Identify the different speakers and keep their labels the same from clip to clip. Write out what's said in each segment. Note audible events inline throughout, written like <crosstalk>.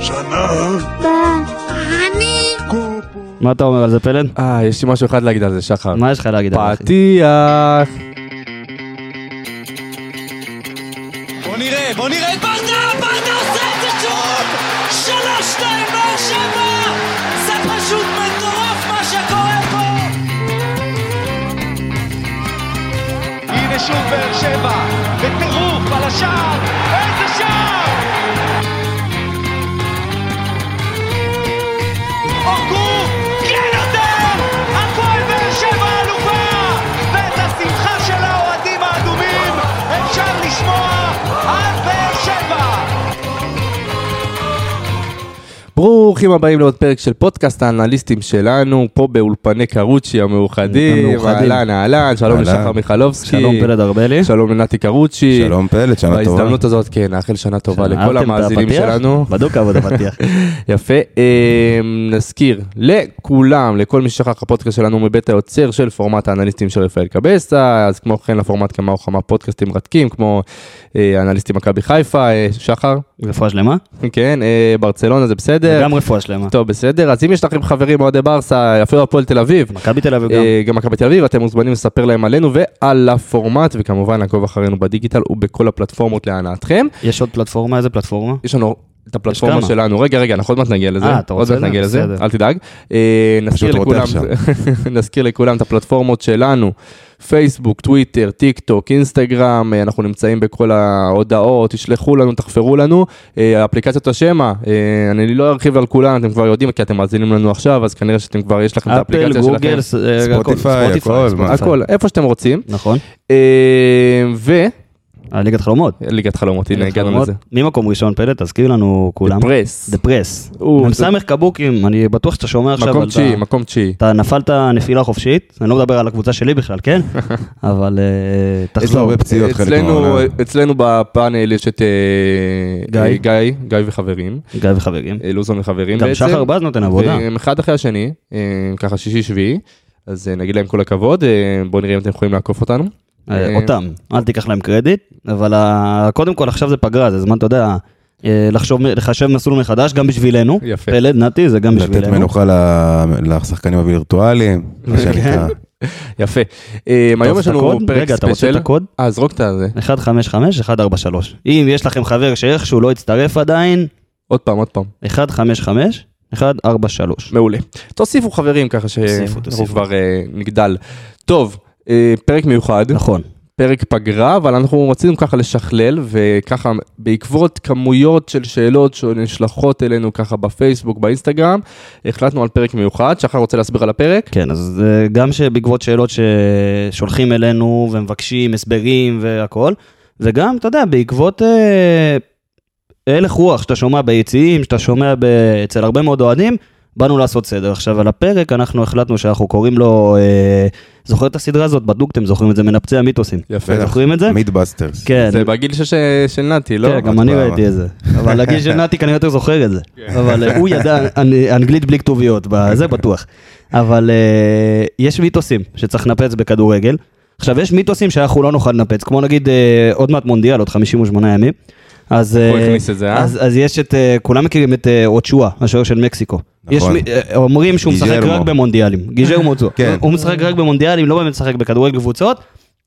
Speaker 1: שנה.
Speaker 2: מה אתה אומר על זה פלד?
Speaker 3: אה, יש לי משהו אחד להגיד על זה, שחר.
Speaker 2: מה יש לך להגיד על זה?
Speaker 3: פתיח. ברוכים הבאים לעוד פרק של פודקאסט האנליסטים שלנו, פה באולפני קרוצ'י המאוחדים. אהלן, אהלן, שלום. לשחר מיכלובסקי.
Speaker 2: שלום פלד ארבלי.
Speaker 3: שלום לנתי קרוצ'י.
Speaker 4: שלום פלד, שנה טובה.
Speaker 3: בהזדמנות הזאת, כן, נאחל שנה טובה לכל המאזינים? שלנו.
Speaker 2: בדוק עבוד הפתיח. <laughs>
Speaker 3: יפה. אה, נזכיר לכולם, לכל מי ששכח, הפודקאסט שלנו מבית היוצר של פורמט האנליסטים של רפאל קבסה, אז כמו כן לפורמט כמה או כמה פודקאסטים מרתקים, כמו אה, אנליסטים מכבי חיפה, אה, שחר,
Speaker 2: רפואה שלמה?
Speaker 3: כן, אה, ברצלונה זה בסדר.
Speaker 2: גם רפואה שלמה.
Speaker 3: טוב, בסדר. אז אם יש לכם חברים אוהדי ברסה, אפילו הפועל תל אביב,
Speaker 2: מכבי תל אביב גם.
Speaker 3: אה, גם מכבי תל אביב, אתם מוזמנים לספר להם עלינו ועל הפורמט, וכמובן לעקוב אחרינו בדיגיטל ובכל הפלטפורמות להנאתכם.
Speaker 2: יש עוד פלטפורמה? איזה פלטפורמה?
Speaker 3: יש לנו את הפלטפורמה. שלנו, רגע, רגע, אנחנו עוד מעט נגיע לזה,
Speaker 2: אה, אתה
Speaker 3: עוד
Speaker 2: רוצה
Speaker 3: מעט
Speaker 2: את זה?
Speaker 3: נגיע לזה,
Speaker 2: בסדר.
Speaker 3: אל תדאג. אה, נזכיר לכולם, <laughs> נזכיר לכולם את הפלטפורמות שלנו, פייסבוק, טוויטר, טיק טוק, אינסטגרם, אה, אנחנו נמצאים בכל ההודעות, תשלחו לנו, תחפרו לנו, אפליקציות השמע, אני לא ארחיב על כולן, אתם כבר יודעים, כי אתם מאזינים לנו עכשיו, אז כנראה שאתם כבר, יש לכם את
Speaker 2: אפל,
Speaker 3: האפליקציה שלכם.
Speaker 2: גוגל, אה, הכל.
Speaker 4: ספוטיפיי, הכל?
Speaker 3: הכל, איפה שאתם רוצים.
Speaker 2: נכון.
Speaker 3: אה, וליגת
Speaker 2: הליגת חלומות.
Speaker 3: חלומות, הנה
Speaker 2: ליגת
Speaker 3: הגענו. לזה.
Speaker 2: ממקום ראשון פלד, תזכיר לנו כולם.
Speaker 3: פרס.
Speaker 2: דה פרס.
Speaker 3: או,
Speaker 2: מ"ס קבוקים, אני בטוח שאתה שומע עכשיו.
Speaker 3: מקום
Speaker 2: אבל
Speaker 3: תשיעי, מקום תשיעי.
Speaker 2: אתה נפלת נפילה חופשית, אני לא מדבר על הקבוצה שלי בכלל, כן? <laughs> אבל אה,
Speaker 4: יש לו
Speaker 2: תחזור.
Speaker 4: הרבה פציעות חלק
Speaker 3: אצלנו,
Speaker 4: מהעונה.
Speaker 3: אצלנו בפאנל יש את אה,
Speaker 2: גיא.
Speaker 3: אה, גיא, גיא וחברים,
Speaker 2: גיא וחברים.
Speaker 3: לוזון וחברים
Speaker 2: גם
Speaker 3: בעצם.
Speaker 2: שחר בז נותן עבודה.
Speaker 3: והם אחד אחרי השני, ככה שישי שביעי, אז נגיד להם כל הכבוד, בואו נראה אם אתם יכולים לעקוף אותנו.
Speaker 2: אה,
Speaker 3: אה,
Speaker 2: אותם, אל תיקח להם קרדיט, אבל קודם כל עכשיו זה פגרה, זה זמן, אתה יודע, אה, לחשוב, לחשב מסלול מחדש, גם בשבילנו.
Speaker 3: יפה.
Speaker 2: פלד, נתי, זה גם
Speaker 4: לתת
Speaker 2: בשבילנו.
Speaker 4: מנוחה ל- לשחקנים הווירטואליים, מה שנקרא. <laughs>
Speaker 3: יפה. היום יש לנו? פרק
Speaker 2: רגע, אתה רוצה
Speaker 3: ספיישל.
Speaker 2: את הקוד?
Speaker 3: אה, זרוק את הזה.
Speaker 2: 155, 143. אם יש לכם חבר שאיכשהו לא הצטרף עדיין,
Speaker 3: עוד פעם, עוד פעם.
Speaker 2: 155, 143.
Speaker 3: מעולה. תוסיפו חברים ככה
Speaker 2: תוסיפו,
Speaker 3: שאנחנו. כבר נגדל. טוב, פרק מיוחד.
Speaker 2: נכון.
Speaker 3: פרק פגרה, אבל אנחנו רצינו ככה לשכלל, וככה בעקבות כמויות של שאלות שנשלחות אלינו ככה בפייסבוק, באינסטגרם, החלטנו על פרק מיוחד. שחר רוצה להסביר על הפרק?
Speaker 2: כן, אז אה, גם שבעקבות שאלות ששולחים אלינו ומבקשים הסברים והכל, וגם, אתה יודע, בעקבות אה, הלך רוח שאתה שומע ביציעים, שאתה שומע. אצל הרבה מאוד אוהדים, באנו לעשות סדר. עכשיו, על הפרק אנחנו החלטנו שאנחנו קוראים לו, אה, זוכר את הסדרה הזאת? בדוק, אתם זוכרים את זה? מנפצי המיתוסים.
Speaker 3: יפה.
Speaker 2: זוכרים את זה?
Speaker 4: מידבאסטרס.
Speaker 2: כן.
Speaker 3: זה בגיל של, של נתי, לא?
Speaker 2: כן, גם אני
Speaker 4: פעם.
Speaker 2: ראיתי את זה. אבל הגיל של נתי כנראה יותר זוכר את זה. אבל אה, הוא ידע אנ- אנגלית בלי כתוביות, זה בטוח. אבל אה, יש מיתוסים שצריך לנפץ בכדורגל. עכשיו, יש מיתוסים שאנחנו לא נוכל לנפץ, כמו נגיד אה, עוד מעט מונדיאל, עוד 58 ימים. אז,
Speaker 3: הוא
Speaker 2: אה,
Speaker 3: הכניס את זה, אה?
Speaker 2: אז, אז יש את, אה, כולם מכירים את אה, אוצ'ואה, השוער של מקסיקו.
Speaker 4: נכון.
Speaker 2: יש, מי- אומרים שהוא משחק. רק במונדיאלים, גיז'רמו אוצ'ואה. <laughs>
Speaker 4: כן.
Speaker 2: הוא משחק רק במונדיאלים, לא באמת משחק בכדורגל קבוצות.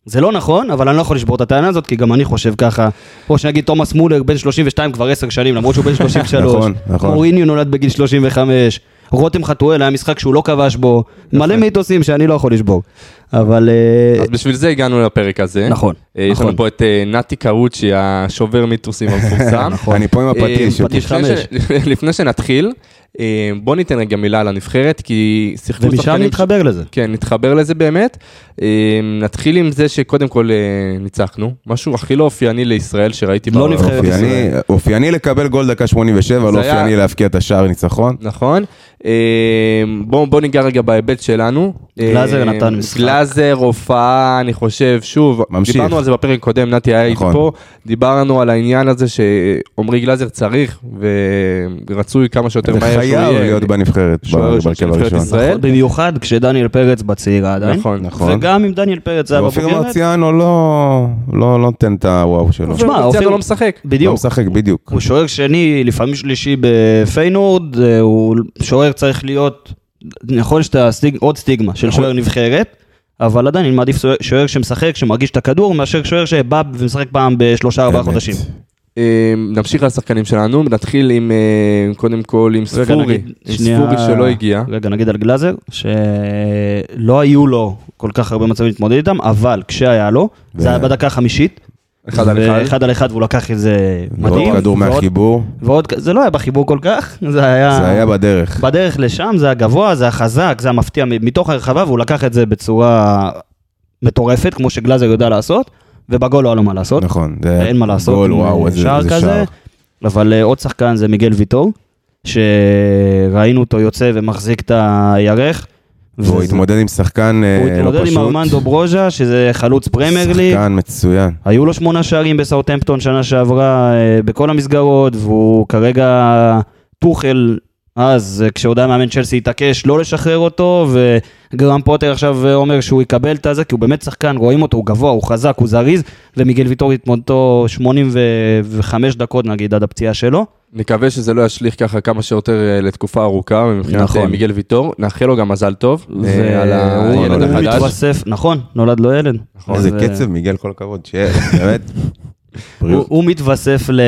Speaker 2: זה לא נכון, אבל אני לא יכול לשבור את הטענה הזאת, כי גם אני חושב ככה. או שנגיד תומאס מולר, בן 32 כבר 10 שנים, למרות שהוא בן <laughs> 33.
Speaker 4: נכון, נכון.
Speaker 2: מוריניו נולד בגיל 35. רותם חתואל היה משחק שהוא לא כבש בו. מלא מיתוסים שאני לא יכול לשבור. אבל... אה,
Speaker 3: אז בשביל זה הגענו לפרק הזה.
Speaker 2: נכון,
Speaker 3: אה, יש
Speaker 2: נכון.
Speaker 3: לנו פה את אה, נתי קרוצ'י, השובר מיתוסים <laughs> המפורסם.
Speaker 2: נכון.
Speaker 4: אני פה עם הפטיש.
Speaker 2: פטיש
Speaker 3: לפני
Speaker 2: חמש. <laughs>
Speaker 3: לפני שנתחיל, בוא ניתן רגע מילה על הנבחרת, כי שיחקו
Speaker 2: ומשם
Speaker 3: שחקנים...
Speaker 2: נתחבר לזה.
Speaker 3: כן, נתחבר לזה באמת. אה, נתחיל עם זה שקודם כל אה, ניצחנו, משהו הכי לא אופייני לישראל שראיתי.
Speaker 2: לא
Speaker 3: בעולם.
Speaker 2: נבחרת
Speaker 4: אופייני-
Speaker 2: ישראל.
Speaker 4: אופייני לקבל גול דקה 87,
Speaker 3: זה
Speaker 4: לא
Speaker 3: היה-
Speaker 4: אופייני להבקיע את השער ניצחון.
Speaker 3: נכון. אה, בואו בוא ניגע רגע בהיבט שלנו. אה,
Speaker 2: גלאזר נתן משחק.
Speaker 3: גלאזר, הופעה, אני חושב, שוב,
Speaker 4: ממשיך.
Speaker 3: דיברנו על זה בפרק הקודם, נתי היה איתי
Speaker 4: נכון.
Speaker 3: פה, דיברנו על העניין הזה שעמרי גלאזר צריך, ורצוי כמה שיותר מהר
Speaker 4: חייב
Speaker 3: יהיה-
Speaker 4: להיות בנבחרת, בהרכב הראשון.
Speaker 3: ישראל.
Speaker 2: נכון, במיוחד כשדניאל פרץ בצעירה עדיין.
Speaker 3: נכון.
Speaker 4: נכון.
Speaker 2: וגם אם דניאל פרץ היה
Speaker 4: ואופיר
Speaker 2: בבוגרת,
Speaker 4: מרציאנו לא לא נותן את הוואו שלו.
Speaker 2: תשמע,
Speaker 3: אופיר לא משחק.
Speaker 4: לא
Speaker 2: בדיוק.
Speaker 4: משחק בדיוק.
Speaker 2: הוא שוער שני, לפעמים שלישי בפיינורד, אה, הוא שוער צריך להיות, נכון שאתה עוד סטיגמה של. שוער נבחרת, אבל עדיין אני מעדיף שוער- שמשחק, שמרגיש את הכדור, מאשר שוער שבא ומשחק פעם בשלושה ארבעה. חודשים.
Speaker 3: אה, נמשיך לשחקנים שלנו, נתחיל עם, אה, קודם כל עם
Speaker 2: רגע,
Speaker 3: ספורי,
Speaker 2: נגיד,
Speaker 3: עם
Speaker 2: שנייה-
Speaker 3: ספורי שלא הגיע.
Speaker 2: רגע, נגיד על גלאזר, שלא היו לו כל כך הרבה מצבים להתמודד איתם, אבל כשהיה לו,
Speaker 4: ו-
Speaker 2: זה היה בדקה החמישית.
Speaker 3: אחד על אחד.
Speaker 2: ואחד על אחד והוא לקח את זה
Speaker 4: ועוד
Speaker 2: מדהים.
Speaker 4: כדור מהחיבור,
Speaker 2: ועוד, זה לא היה בחיבור כל כך, זה היה...
Speaker 4: זה היה בדרך.
Speaker 2: בדרך לשם, זה היה גבוה, זה היה חזק, זה היה מפתיע מתוך הרחבה, והוא לקח את זה בצורה מטורפת, כמו שגלאזר יודע לעשות, ובגול לא היה לו מה לעשות.
Speaker 4: נכון. זה
Speaker 2: אין מה לעשות,
Speaker 4: גול, וואו,
Speaker 2: אה,
Speaker 4: איזה
Speaker 2: שער כזה.
Speaker 4: שער.
Speaker 2: אבל אה, עוד שחקן זה מיגל ויטור, שראינו אותו יוצא ומחזיק את הירך.
Speaker 4: והוא
Speaker 2: וזה-
Speaker 4: התמודד עם שחקן אה,
Speaker 2: הוא
Speaker 4: לא
Speaker 2: התמודד עם
Speaker 4: פשוט.
Speaker 2: ארמנדו ברוז'ה, שזה חלוץ פרמייר ליג.
Speaker 4: שחקן מצוין.
Speaker 2: היו לו שמונה שערים בסאוטהמפטון שנה שעברה בכל המסגרות, והוא כרגע טוחל אז, אה, כשעוד היה מאמן צ'לסי התעקש לא לשחרר אותו, וגרם פוטר עכשיו אה, אומר שהוא יקבל את הזה, כי הוא באמת שחקן, רואים אותו, הוא גבוה, הוא חזק, הוא זריז, ומיגל ויטור התמודדו 85 דקות נגיד עד הפציעה שלו.
Speaker 3: נקווה שזה לא ישליך ככה כמה שיותר אה, לתקופה ארוכה מבחינת
Speaker 2: נכון.
Speaker 3: מיגל ויטור. נאחל לו גם מזל טוב אה, על הילד
Speaker 4: נולד.
Speaker 2: הוא
Speaker 3: החדש.
Speaker 2: מתווסף, נכון, נולד לו ילד.
Speaker 3: נכון.
Speaker 4: איזה
Speaker 2: אז,
Speaker 4: קצב, מיגל, כל הכבוד. שיהיה, באמת.
Speaker 2: הוא. הוא מתווסף ל...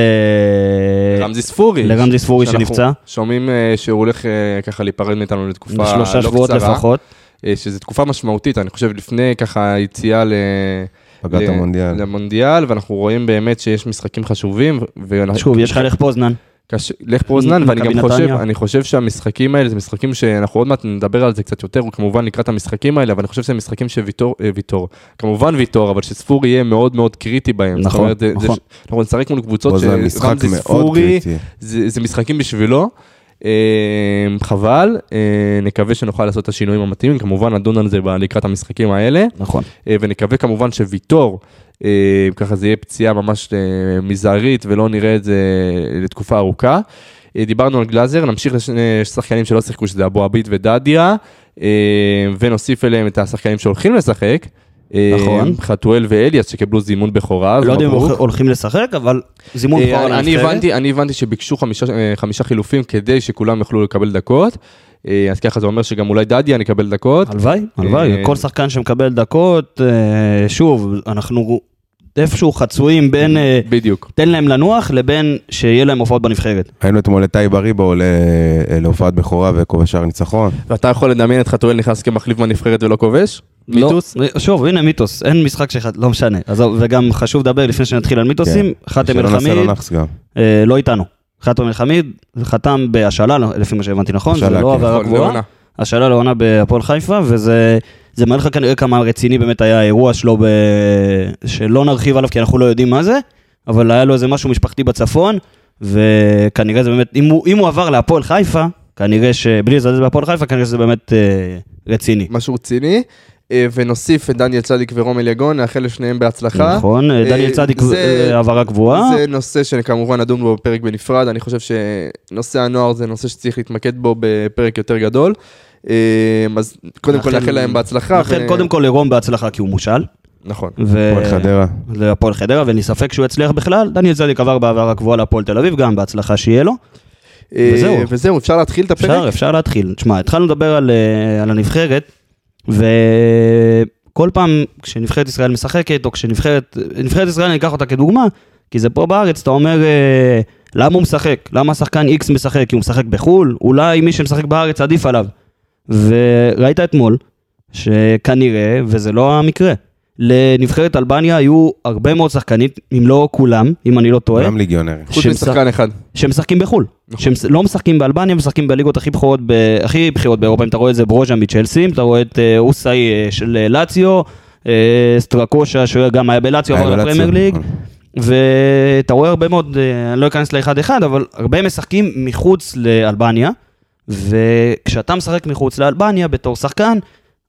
Speaker 3: רמזי ספורי.
Speaker 2: לרמזי ספורי
Speaker 3: שאנחנו
Speaker 2: שנפצע.
Speaker 3: שומעים אה, שהוא הולך אה, ככה להיפרד מאיתנו לתקופה
Speaker 2: שלושה
Speaker 3: לא
Speaker 2: שבועות
Speaker 3: קצרה.
Speaker 2: לפחות.
Speaker 3: אה, שזו תקופה משמעותית, אני חושב, לפני ככה היציאה ל...
Speaker 4: פגרת
Speaker 3: ל-
Speaker 4: המונדיאל.
Speaker 3: למונדיאל, ואנחנו רואים באמת שיש משחקים חשובים.
Speaker 2: שוב, יש לך לך פוזנן.
Speaker 3: קש... לך פרוזנן, ואני גם חושב. אני חושב שהמשחקים האלה זה משחקים שאנחנו עוד מעט נדבר על זה קצת יותר, כמובן לקראת המשחקים האלה, אבל אני חושב שזה משחקים שוויטור, אה, ויטור, כמובן ויטור, אבל שספורי יהיה מאוד מאוד קריטי בהם.
Speaker 2: נכון,
Speaker 3: אומרת, זה- זה
Speaker 2: נכון.
Speaker 3: אנחנו נשחק מול קבוצות שרמזי ספורי. זה, זה משחקים בשבילו. אה, חבל, אה, נקווה שנוכל לעשות את השינויים המתאימים, כמובן נדון על זה לקראת המשחקים האלה.
Speaker 2: נכון.
Speaker 3: אה, ונקווה כמובן שוויטור, אה, ככה זה יהיה פציעה ממש אה, מזערית ולא נראה את זה לתקופה ארוכה. דיברנו על גלאזר, נמשיך לשני שחקנים שלא שיחקו, שזה אבו עביד ודדיה, ונוסיף אליהם את השחקנים שהולכים לשחק. אה,
Speaker 2: נכון.
Speaker 3: חתואל ואליאס שקיבלו זימון בכורה.
Speaker 2: לא יודע אם. הולכים לשחק, אבל זימון
Speaker 3: אה,
Speaker 2: בכורה
Speaker 3: אני- אני
Speaker 2: לנבחרת.
Speaker 3: הבנתי, אני הבנתי שביקשו חמישה, אה, חמישה חילופים כדי שכולם יוכלו לקבל דקות. אה, אז ככה זה אומר שגם אולי דדיה נקבל דקות.
Speaker 2: הלוואי, הלוואי,
Speaker 3: אה,
Speaker 2: כל שחקן שמקבל דקות, אה, שוב, אנחנו איפשהו חצויים בין אה,
Speaker 3: בדיוק.
Speaker 2: תן להם לנוח לבין שיהיה להם הופעות בנבחרת.
Speaker 4: היינו אתמול את טייב אריבו עולה אה, להופעת בכורה וכובש שער ניצחון.
Speaker 3: ואתה יכול לדמיין את חתואל נכנס כמחליף בנבחרת ולא כובש? מיתוס?
Speaker 2: לא, שוב, הנה מיתוס, אין משחק שאחד, לא משנה. עזוב, וגם חשוב לדבר לפני שנתחיל על מיתוסים,
Speaker 4: נעשה לו
Speaker 2: אל-חמיד. אה, לא איתנו. חאתם אל-חמיד חתם בהשאלה, לפי מה שהבנתי נכון, זה לא
Speaker 4: כן.
Speaker 2: עבירה
Speaker 3: נכון,
Speaker 2: גבוהה. השאלה לעונה בהפועל חיפה, וזה זה מראה לך כנראה כמה רציני באמת היה האירוע שלו, ב... שלא נרחיב עליו כי אנחנו לא יודעים מה זה, אבל היה לו איזה משהו משפחתי בצפון, וכנראה זה באמת, אם הוא, אם הוא עבר להפועל חיפה, כנראה ש... בלי לזלזל בהפועל חיפה, כנראה שזה באמת אה, רציני.
Speaker 3: משהו רציני. אה, ונוסיף את דניאל צדיק ורומל יגון, נאחל לשניהם בהצלחה.
Speaker 2: נכון, אה, דניאל צדיק
Speaker 3: זה-
Speaker 2: אה, העברה קבועה.
Speaker 3: זה נושא שכמובן נדון בו בפרק בנפרד, אני חושב שנושא הנוער זה נושא שצריך להתמקד בו בפרק יותר גדול. אז קודם כל
Speaker 2: נאחל-
Speaker 3: להם בהצלחה.
Speaker 2: נאחל קודם כל לרום בהצלחה כי הוא מושל.
Speaker 3: נכון.
Speaker 4: הפועל חדרה.
Speaker 2: להפועל חדרה, ואין לי ספק שהוא יצליח בכלל. דניאל צדיק עבר בעבר הקבועה להפועל תל אביב, גם בהצלחה שיהיה לו. וזהו.
Speaker 3: וזהו, אפשר להתחיל את הפרק?
Speaker 2: אפשר, אפשר להתחיל. תשמע, התחלנו לדבר על, על הנבחרת, וכל פעם כשנבחרת ישראל משחקת, או כשנבחרת, נבחרת ישראל אני אקח אותה כדוגמה, כי זה פה בארץ, אתה אומר, אה, למה הוא משחק? למה השחקן X משחק? כי הוא משחק בחו"ל? אולי מי שמשחק בארץ עדיף עליו. וראית אתמול, שכנראה, וזה לא המקרה, לנבחרת אלבניה היו הרבה מאוד שחקנים, אם לא כולם, אם אני לא טועה,
Speaker 4: גם ליגיונרים.
Speaker 3: חוץ משחקן אחד.
Speaker 2: שמשחקים בחו"ל.
Speaker 3: נכון.
Speaker 2: שהם לא משחקים באלבניה, משחקים בליגות הכי בכירות, ב- הכי בכירות באירופה. אם אתה רואה את זה ברוז'ה מצ'לסי, אם אתה רואה את אה, אוסאי אה, של אה, לאציו, סטרקושה שגם היה בלאציו,
Speaker 4: היה
Speaker 2: עבר
Speaker 4: בלאציו,
Speaker 2: לפרמייר ליג,
Speaker 4: נכון.
Speaker 2: ואתה רואה הרבה מאוד, אני לא אכנס לאחד אחד, אבל הרבה משחקים מחוץ לאלבניה, וכשאתה משחק מחוץ לאלבניה בתור שחקן,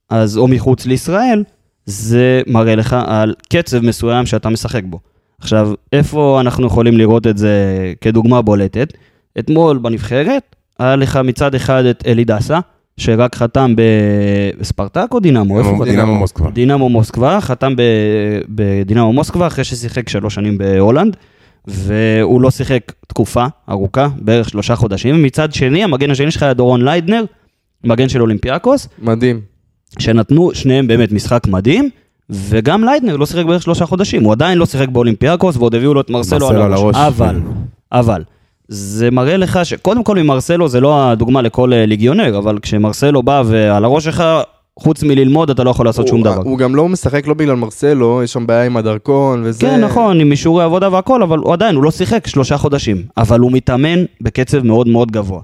Speaker 2: אז או מחוץ לישראל, זה מראה לך על קצב מסוים שאתה משחק בו. עכשיו, איפה אנחנו יכולים לראות את זה כדוגמה בולטת? אתמול בנבחרת, היה לך מצד אחד את אלי דסה, שרק חתם בספרטק או דינמו? איפה הוא חתם?
Speaker 4: דינמו מוסקבה.
Speaker 2: דינמו מוסקבה, חתם ב- בדינמו מוסקבה אחרי ששיחק שלוש שנים בהולנד, והוא לא שיחק תקופה ארוכה, בערך שלושה חודשים. מצד שני, המגן השני שלך היה דורון ליידנר, מגן של אולימפיאקוס,
Speaker 3: מדהים.
Speaker 2: שנתנו שניהם באמת משחק מדהים, וגם ליידנר לא שיחק בערך שלושה חודשים, הוא עדיין לא שיחק באולימפיאקוס, ועוד הביאו לו את מרסלו על הראש. אבל,
Speaker 4: כן.
Speaker 2: אבל, זה מראה לך שקודם כל ממרסלו זה לא הדוגמה לכל אה, ליגיונר, אבל כשמרסלו בא ועל הראש שלך, חוץ מללמוד אתה לא יכול לעשות שום
Speaker 3: הוא-
Speaker 2: דבר.
Speaker 3: הוא גם לא משחק לא בגלל מרסלו, יש שם בעיה עם הדרכון וזה.
Speaker 2: כן, נכון, עם אישורי עבודה והכל, אבל הוא עדיין, הוא לא שיחק שלושה חודשים. אבל הוא מתאמן בקצב מאוד מאוד גבוה.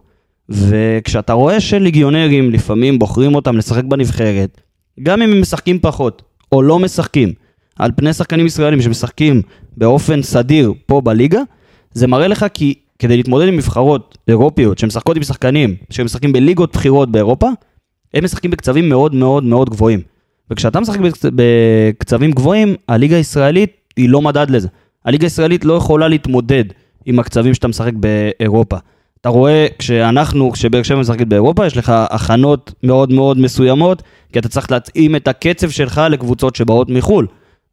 Speaker 2: וכשאתה רואה שליגיונרים לפעמים בוחרים אותם לשחק בנבחרת, גם אם הם משחקים פחות, או לא משחקים, על פני שחקנים ישראלים שמשחקים באופן סדיר פה בליגה, זה מראה לך כי כדי להתמודד עם נבחרות אירופיות שמשחקות עם שחקנים שמשחקים בליגות בכירות באירופה, הם משחקים בקצבים מאוד מאוד מאוד גבוהים. וכשאתה משחק בקצ- בקצבים גבוהים, הליגה הישראלית היא לא מדד לזה. הליגה הישראלית לא יכולה להתמודד עם הקצבים שאתה משחק באירופה. אתה רואה, כשאנחנו, כשבאר שבע משחקת באירופה, יש לך הכנות מאוד מאוד מסוימות, כי אתה צריך להתאים את הקצב שלך לקבוצות שבאות מחו"ל.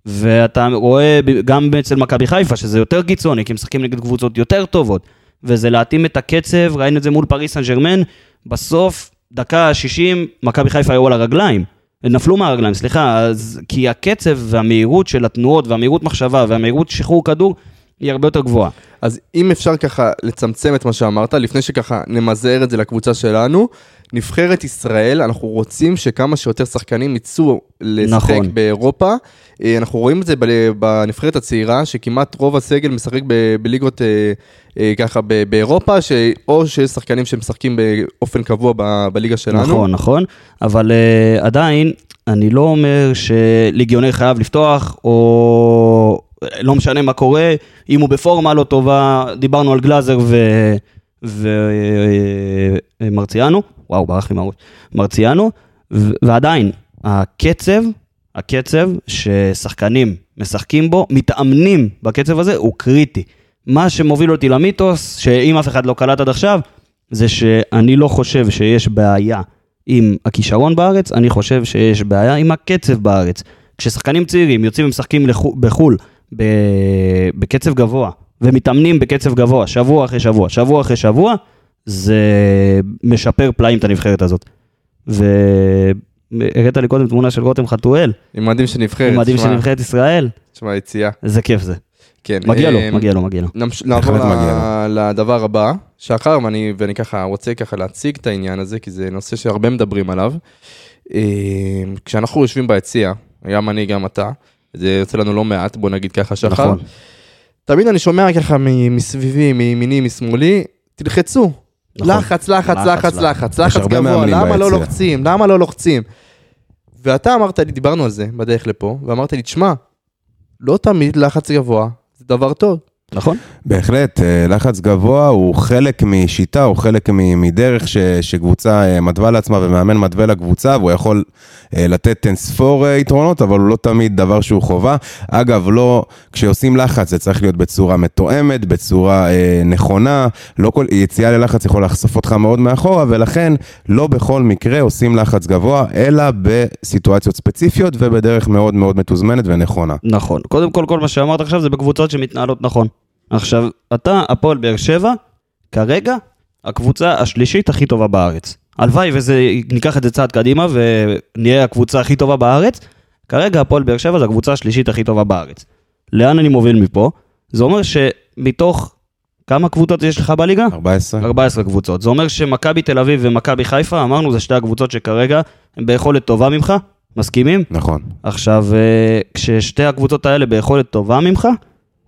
Speaker 2: ואתה רואה גם אצל מכבי חיפה, שזה יותר קיצוני, כי משחקים נגד קבוצות יותר טובות. וזה להתאים את הקצב, ראינו את זה מול פריס סן ג'רמן, בסוף, דקה 60, מכבי חיפה היו על הרגליים. נפלו מהרגליים, סליחה, אז, כי הקצב והמהירות של התנועות והמהירות מחשבה והמהירות שחרור כדור היא הרבה יותר גבוהה.
Speaker 3: אז אם אפשר ככה לצמצם את מה שאמרת, לפני שככה נמזער את זה לקבוצה שלנו, נבחרת ישראל, אנחנו רוצים שכמה שיותר שחקנים יצאו לשחק
Speaker 2: נכון.
Speaker 3: באירופה. אה, אנחנו רואים את זה בנבחרת הצעירה, שכמעט רוב הסגל משחק ב- בליגות אה, אה, ככה ב- באירופה, ש- או שיש שחקנים שמשחקים באופן קבוע ב- בליגה שלנו.
Speaker 2: נכון, נכון, אבל uh, עדיין, אני לא אומר שליגיונר חייב לפתוח, או לא משנה מה קורה, אם הוא בפורמה לא טובה, דיברנו על גלאזר ומרציאנו, וואו, ברח לי מהראש, מרציאנו, ו- ועדיין, הקצב, הקצב ששחקנים משחקים בו, מתאמנים בקצב הזה, הוא קריטי. מה שמוביל אותי למיתוס, שאם אף אחד לא קלט עד עכשיו, זה שאני לא חושב שיש בעיה עם הכישרון בארץ, אני חושב שיש בעיה עם הקצב בארץ. כששחקנים צעירים יוצאים ומשחקים לחו- בחו"ל בקצב גבוה, ומתאמנים בקצב גבוה, שבוע אחרי שבוע, שבוע אחרי שבוע, זה משפר פלאים את הנבחרת הזאת. והראית לי קודם תמונה של רותם חתואל,
Speaker 3: עם מדים של נבחרת.
Speaker 2: עם מדים של נבחרת ישראל,
Speaker 3: תשמע, יציאה.
Speaker 2: איזה כיף זה.
Speaker 3: כן.
Speaker 2: מגיע לו,
Speaker 3: אה,
Speaker 2: מגיע לו, מגיע לו.
Speaker 3: נעבור. לדבר הבא, שחר, ואני, ואני ככה רוצה ככה להציג את העניין הזה, כי זה נושא שהרבה מדברים עליו. אה, כשאנחנו יושבים ביציע, גם אני, גם אתה, זה יוצא לנו לא מעט, בוא נגיד ככה, שחר.
Speaker 2: נכון.
Speaker 3: תמיד אני שומע ככה מסביבי, מימיני, משמאלי, תלחצו.
Speaker 2: נכון.
Speaker 3: לחץ, לחץ,
Speaker 2: לחץ,
Speaker 3: לחץ,
Speaker 2: לחץ.
Speaker 3: גבוה, למה לא. לוחצים? למה לא לוחצים? ואתה אמרת לי, דיברנו על זה בדרך לפה, ואמרת לי, תשמע, לא תמיד לחץ גבוה זה דבר טוב.
Speaker 2: נכון?
Speaker 4: בהחלט, אה, לחץ גבוה הוא חלק משיטה, הוא חלק מדרך ש, שקבוצה אה, מתווה לעצמה ומאמן מתווה לקבוצה, והוא יכול אה, לתת אין ספור אה, יתרונות, אבל הוא לא תמיד דבר שהוא חובה. אגב, לא, כשעושים לחץ זה צריך להיות בצורה מתואמת, בצורה אה, נכונה, לא כל יציאה ללחץ יכול לחשוף אותך מאוד מאחורה, ולכן לא בכל מקרה עושים לחץ גבוה, אלא בסיטואציות ספציפיות ובדרך מאוד מאוד מתוזמנת ונכונה.
Speaker 2: נכון. קודם כל, כל מה שאמרת עכשיו זה בקבוצות שמתנהלות נכון. עכשיו, אתה, הפועל באר שבע, כרגע, הקבוצה השלישית הכי טובה בארץ. הלוואי וזה, ניקח את זה צעד קדימה ונהיה הקבוצה הכי טובה בארץ. כרגע הפועל באר שבע זה הקבוצה השלישית הכי טובה בארץ. לאן אני מוביל מפה? זה אומר שמתוך כמה קבוצות יש לך בליגה?
Speaker 4: 14?
Speaker 2: 14 קבוצות. זה אומר שמכבי תל אביב ומכבי חיפה, אמרנו, זה שתי הקבוצות שכרגע הן ביכולת טובה ממך, מסכימים?
Speaker 4: נכון.
Speaker 2: עכשיו, אה, כששתי הקבוצות האלה ביכולת טובה ממך,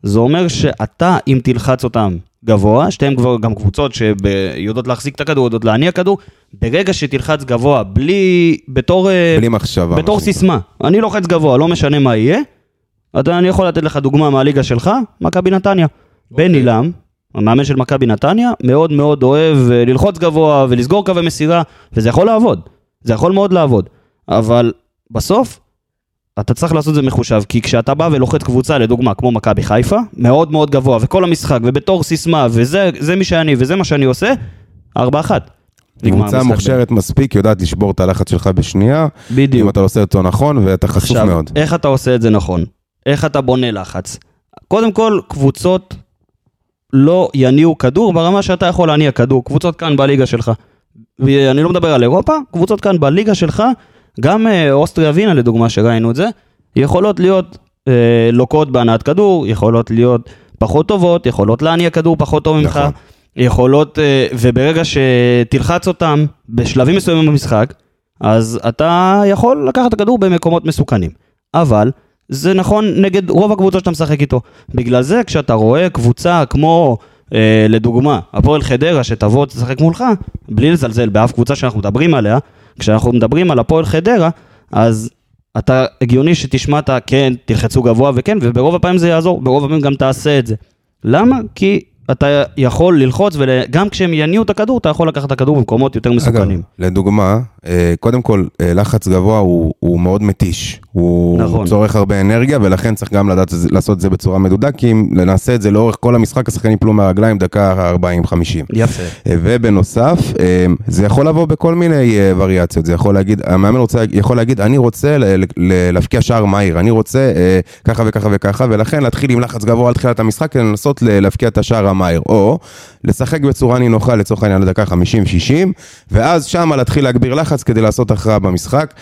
Speaker 2: זה אומר שאתה, אם תלחץ אותם גבוה, שתיהן כבר גם קבוצות שיודעות להחזיק את הכדור, יודעות להניע כדור, ברגע שתלחץ גבוה, בלי, בתור, אה,
Speaker 4: בלי מחשבה.
Speaker 2: בתור
Speaker 4: שנקרא.
Speaker 2: סיסמה, אני לוחץ גבוה, לא משנה מה יהיה, אתה, אני יכול לתת לך דוגמה מהליגה שלך, מכבי נתניה. בן עילם, המאמן של מכבי נתניה, מאוד מאוד אוהב אה, ללחוץ גבוה ולסגור קווי מסירה, וזה יכול לעבוד. זה יכול מאוד לעבוד. אבל בסוף, אתה צריך לעשות את זה מחושב, כי כשאתה בא ולוחץ קבוצה, לדוגמה, כמו מכבי חיפה, מאוד מאוד גבוה, וכל המשחק, ובתור סיסמה, וזה זה מי שאני, וזה מה שאני עושה, ארבע אחת. נגמר
Speaker 4: קבוצה
Speaker 2: המשחק.
Speaker 4: מוכשרת מספיק, יודעת לשבור את הלחץ שלך בשנייה,
Speaker 2: בדיוק.
Speaker 4: אם אתה עושה אותו נכון, ואתה חשוף
Speaker 2: עכשיו,
Speaker 4: מאוד.
Speaker 2: איך אתה עושה את זה נכון? איך אתה בונה לחץ? קודם כל, קבוצות לא יניעו כדור ברמה שאתה יכול להניע כדור. קבוצות כאן בליגה שלך. ואני לא מדבר על אירופה, קבוצות כאן בליגה שלך, גם אה, אוסטריה ווינה לדוגמה, שראינו את זה, יכולות להיות אה, לוקות בהנעת כדור, יכולות להיות פחות טובות, יכולות להניע כדור פחות טוב ממך,
Speaker 4: נכון.
Speaker 2: יכולות, אה, וברגע שתלחץ אותם בשלבים מסוימים במשחק, אז אתה יכול לקחת את הכדור במקומות מסוכנים. אבל זה נכון נגד רוב הקבוצות שאתה משחק איתו. בגלל זה כשאתה רואה קבוצה כמו, אה, לדוגמה, הפועל חדרה שתבוא תשחק מולך, בלי לזלזל באף קבוצה שאנחנו מדברים עליה, כשאנחנו מדברים על הפועל חדרה, אז אתה הגיוני שתשמע את ה... כן, תלחצו גבוה וכן, וברוב הפעמים זה יעזור, ברוב הפעמים גם תעשה את זה. למה? כי אתה יכול ללחוץ, וגם כשהם יניעו את הכדור, אתה יכול לקחת את הכדור במקומות יותר
Speaker 4: אגב,
Speaker 2: מסוכנים.
Speaker 4: לדוגמה, אה, קודם כל, אה, לחץ גבוה הוא, הוא מאוד מתיש. הוא
Speaker 2: נכון.
Speaker 4: צורך הרבה אנרגיה, ולכן צריך גם לדעת לעשות את זה בצורה מדודה, כי אם נעשה את זה לאורך כל המשחק, השחקנים יפלו מהרגליים דקה 40-50.
Speaker 2: יפה.
Speaker 4: אה, ובנוסף, זה יכול לבוא בכל מיני וריאציות, זה יכול להגיד, המאמן רוצה, יכול להגיד, אני רוצה להבקיע שער מהיר, אני רוצה ככה וככה וככה, ולכן להתחיל עם לחץ גבוה על תחילת המשחק, לנסות להבקיע את השער המהיר, או לשחק בצורה נינוחה לצורך העניין לדקה 50-60, ואז שמה להתחיל להגביר לחץ כדי לעשות הכרעה במשחק.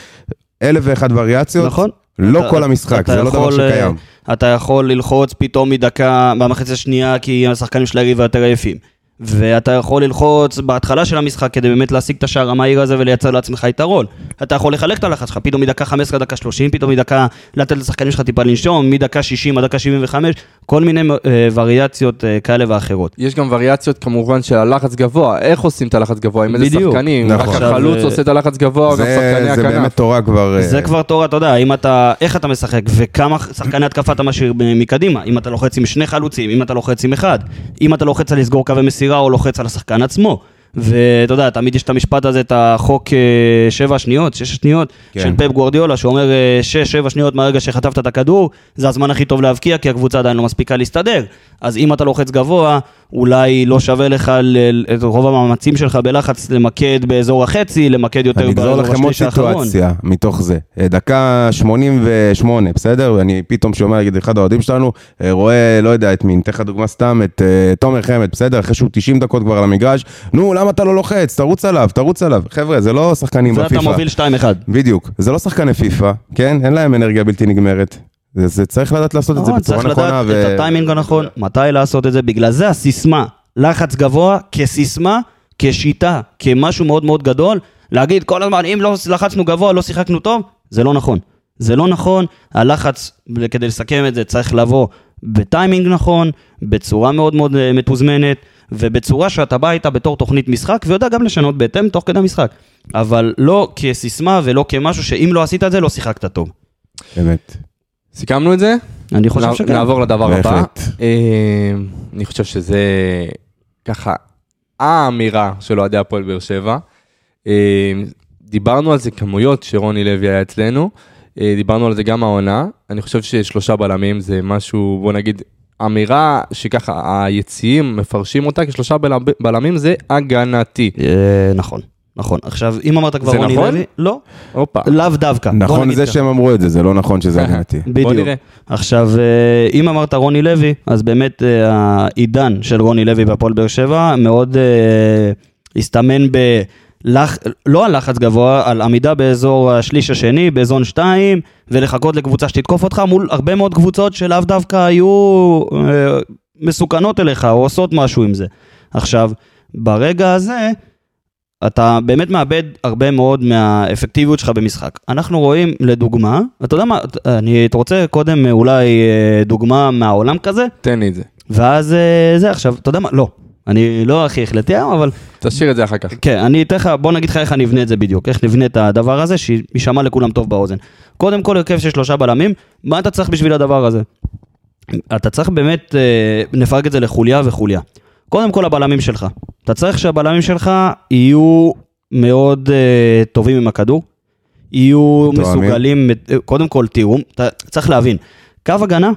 Speaker 4: אלף ואחת וריאציות,
Speaker 2: נכון.
Speaker 4: לא
Speaker 2: אתה-
Speaker 4: כל המשחק, זה לא דבר
Speaker 2: יכול, אה,
Speaker 4: שקיים.
Speaker 2: אתה יכול ללחוץ פתאום מדקה במחצית השנייה כי השחקנים של היריבה יותר עייפים. ואתה יכול ללחוץ בהתחלה של המשחק כדי באמת להשיג את השער המהיר הזה ולייצר לעצמך יתרון. אתה יכול לחלק את הלחץ שלך, פתאום מדקה 15 עד דקה 30, פתאום מדקה לתת לשחקנים שלך טיפה לנשום, מדקה 60 עד דקה 75, כל מיני אה, וריאציות אה, כאלה ואחרות.
Speaker 3: יש גם וריאציות כמובן של הלחץ גבוה, איך עושים את הלחץ גבוה, עם איזה. שחקנים,
Speaker 4: נכון.
Speaker 3: רק החלוץ
Speaker 2: אה,
Speaker 3: עושה את הלחץ גבוה, גם
Speaker 4: זה,
Speaker 3: שחקני
Speaker 4: זה באמת. תורה כבר...
Speaker 2: זה כבר תורה, אתה יודע, אם אתה, איך אתה משחק וכמה שחקני התקפה אתה משאיר מקדימה, אם אתה לוחץ עם שני חלוצים, אם אתה לוחץ עם אחד, אם אתה לוחץ על לסגור קווי מסירה או לוחץ על השחקן עצמו. ואתה יודע, תמיד יש את המשפט הזה, את החוק אה, שבע שניות, שש שניות,
Speaker 4: כן.
Speaker 2: של פפ גוורדיולה, שאומר אה, שש, שבע שניות מהרגע שחטפת את הכדור, זה הזמן הכי טוב להבקיע, כי הקבוצה עדיין לא מספיקה להסתדר. אז אם אתה לוחץ גבוה, אולי לא שווה לך את רוב המאמצים שלך בלחץ למקד באזור החצי, למקד יותר
Speaker 4: אני אגזור
Speaker 2: באזור
Speaker 4: לכם עוד
Speaker 2: השליש האחרון.
Speaker 4: סיטואציה מתוך זה. אה, דקה 88, בסדר? אני פתאום שומע, נגיד, אחד האוהדים שלנו, אה, רואה, לא יודע את מי, ניתן לך דוגמה סתם, את אה, תומר חמד, בסדר? אחרי שהוא 90 דקות כבר על המגרש, נו, למה אתה לא לוחץ? תרוץ עליו, תרוץ עליו. חבר'ה, זה לא שחקנים
Speaker 2: ואתה
Speaker 4: בפיפא.
Speaker 2: מוביל 2-1.
Speaker 4: בדיוק. זה לא שחקני פיפא, כן? אין להם אנרגיה בלתי נגמרת. זה, זה צריך לדעת לעשות את זה
Speaker 2: נכון,
Speaker 4: בצורה
Speaker 2: צריך
Speaker 4: נכונה.
Speaker 2: לדעת את הטיימינג הנכון, מתי לעשות את זה, בגלל זה הסיסמה, לחץ גבוה כסיסמה, כשיטה, כמשהו מאוד מאוד גדול, להגיד כל הזמן, אם לא לחצנו גבוה, לא שיחקנו טוב, זה לא נכון. זה לא נכון, הלחץ, כדי לסכם את זה, צריך לבוא בטיימינג נכון, בצורה מאוד מאוד אה, מתוזמנת, ובצורה שאתה בא איתה בתור תוכנית משחק, ויודע גם לשנות בהתאם תוך כדי המשחק. אבל לא כסיסמה ולא כמשהו שאם לא עשית את זה, לא שיחקת טוב.
Speaker 4: באמת.
Speaker 3: סיכמנו את זה?
Speaker 2: אני חושב שכן.
Speaker 3: נעבור לדבר הבא. אה, אני חושב שזה ככה האמירה של אוהדי הפועל באר שבע. אה, דיברנו על זה כמויות שרוני לוי היה אצלנו, אה, דיברנו על זה גם העונה, אני חושב ששלושה בלמים זה משהו, בוא נגיד, אמירה שככה היציעים מפרשים אותה כשלושה בלמים זה הגנתי.
Speaker 2: אה, נכון, נכון. עכשיו, אם אמרת כבר רוני
Speaker 3: נכון?
Speaker 2: לוי, לא,
Speaker 3: הופה.
Speaker 2: לאו דווקא.
Speaker 4: נכון זה. שהם אמרו את זה, זה לא נכון שזה הגנתי.
Speaker 2: בדיוק.
Speaker 3: נראה.
Speaker 2: עכשיו, אה, אם אמרת רוני לוי, אז באמת אה, העידן של רוני לוי בהפועל באר שבע מאוד אה, הסתמן ב... לח... לא על לחץ גבוה, על עמידה באזור השליש השני, באזון 2, ולחכות לקבוצה שתתקוף אותך מול הרבה מאוד קבוצות שלאו דווקא היו אה, מסוכנות אליך, או עושות משהו עם זה. עכשיו, ברגע הזה, אתה באמת מאבד הרבה מאוד מהאפקטיביות שלך במשחק. אנחנו רואים, לדוגמה, אתה יודע מה, אני רוצה קודם אולי אה, דוגמה מהעולם כזה,
Speaker 3: תן לי את זה. ואז
Speaker 2: ואז אה, זה עכשיו, אתה יודע מה, לא, אני לא הכי החלטי היום, אבל
Speaker 3: תשאיר את זה אחר כך.
Speaker 2: כן, אני אתן לך, בוא נגיד לך איך אני אבנה את זה בדיוק, איך נבנה את הדבר הזה, שיישמע לכולם טוב באוזן. קודם כל, הרכב של שלושה בלמים, מה אתה צריך בשביל הדבר הזה? אתה צריך באמת, אה, נפרק את זה לחוליה וחוליה. קודם כל, הבלמים שלך. אתה צריך שהבלמים שלך יהיו מאוד אה, טובים עם הכדור, יהיו. מסוגלים, אה, קודם כל תיאום, אתה צריך להבין, קו הגנה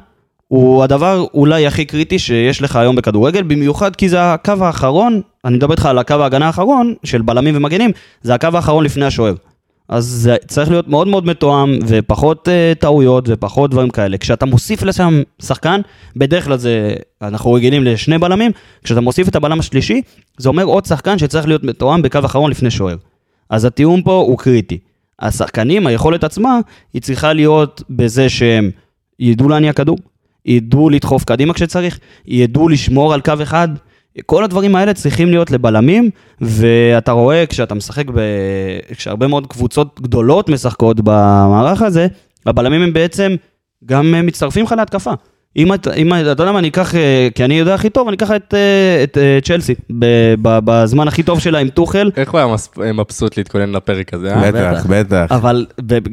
Speaker 2: הוא הדבר אולי הכי קריטי שיש לך היום בכדורגל, במיוחד כי זה הקו האחרון, אני מדבר איתך על הקו ההגנה האחרון, של בלמים ומגנים, זה הקו האחרון לפני השוער. אז זה צריך להיות מאוד מאוד מתואם, ופחות uh, טעויות, ופחות דברים כאלה. כשאתה מוסיף לשם שחקן, בדרך כלל זה, אנחנו רגילים לשני בלמים, כשאתה מוסיף את הבלם השלישי, זה אומר עוד שחקן שצריך להיות מתואם בקו אחרון לפני שוער. אז התיאום פה הוא קריטי. השחקנים, היכולת עצמה, היא צריכה להיות בזה שהם ידעו להניע כדור, ידעו לדחוף קדימה כשצריך, ידעו לשמור על קו אחד. כל הדברים האלה צריכים להיות לבלמים, ואתה רואה כשאתה משחק, ב... כשהרבה מאוד קבוצות גדולות משחקות במערך הזה, הבלמים הם בעצם גם מצטרפים לך להתקפה. אם אתה, אם, אתה יודע מה, אני אקח, אה, כי אני יודע הכי טוב, אני אקח את, אה, את, את צ'לסי, ב, ב, בזמן הכי טוב שלה עם טוחל,
Speaker 3: איך הוא היה מס- מבסוט להתכונן לפרק הזה, אה?
Speaker 4: בטח, בטח.
Speaker 2: אבל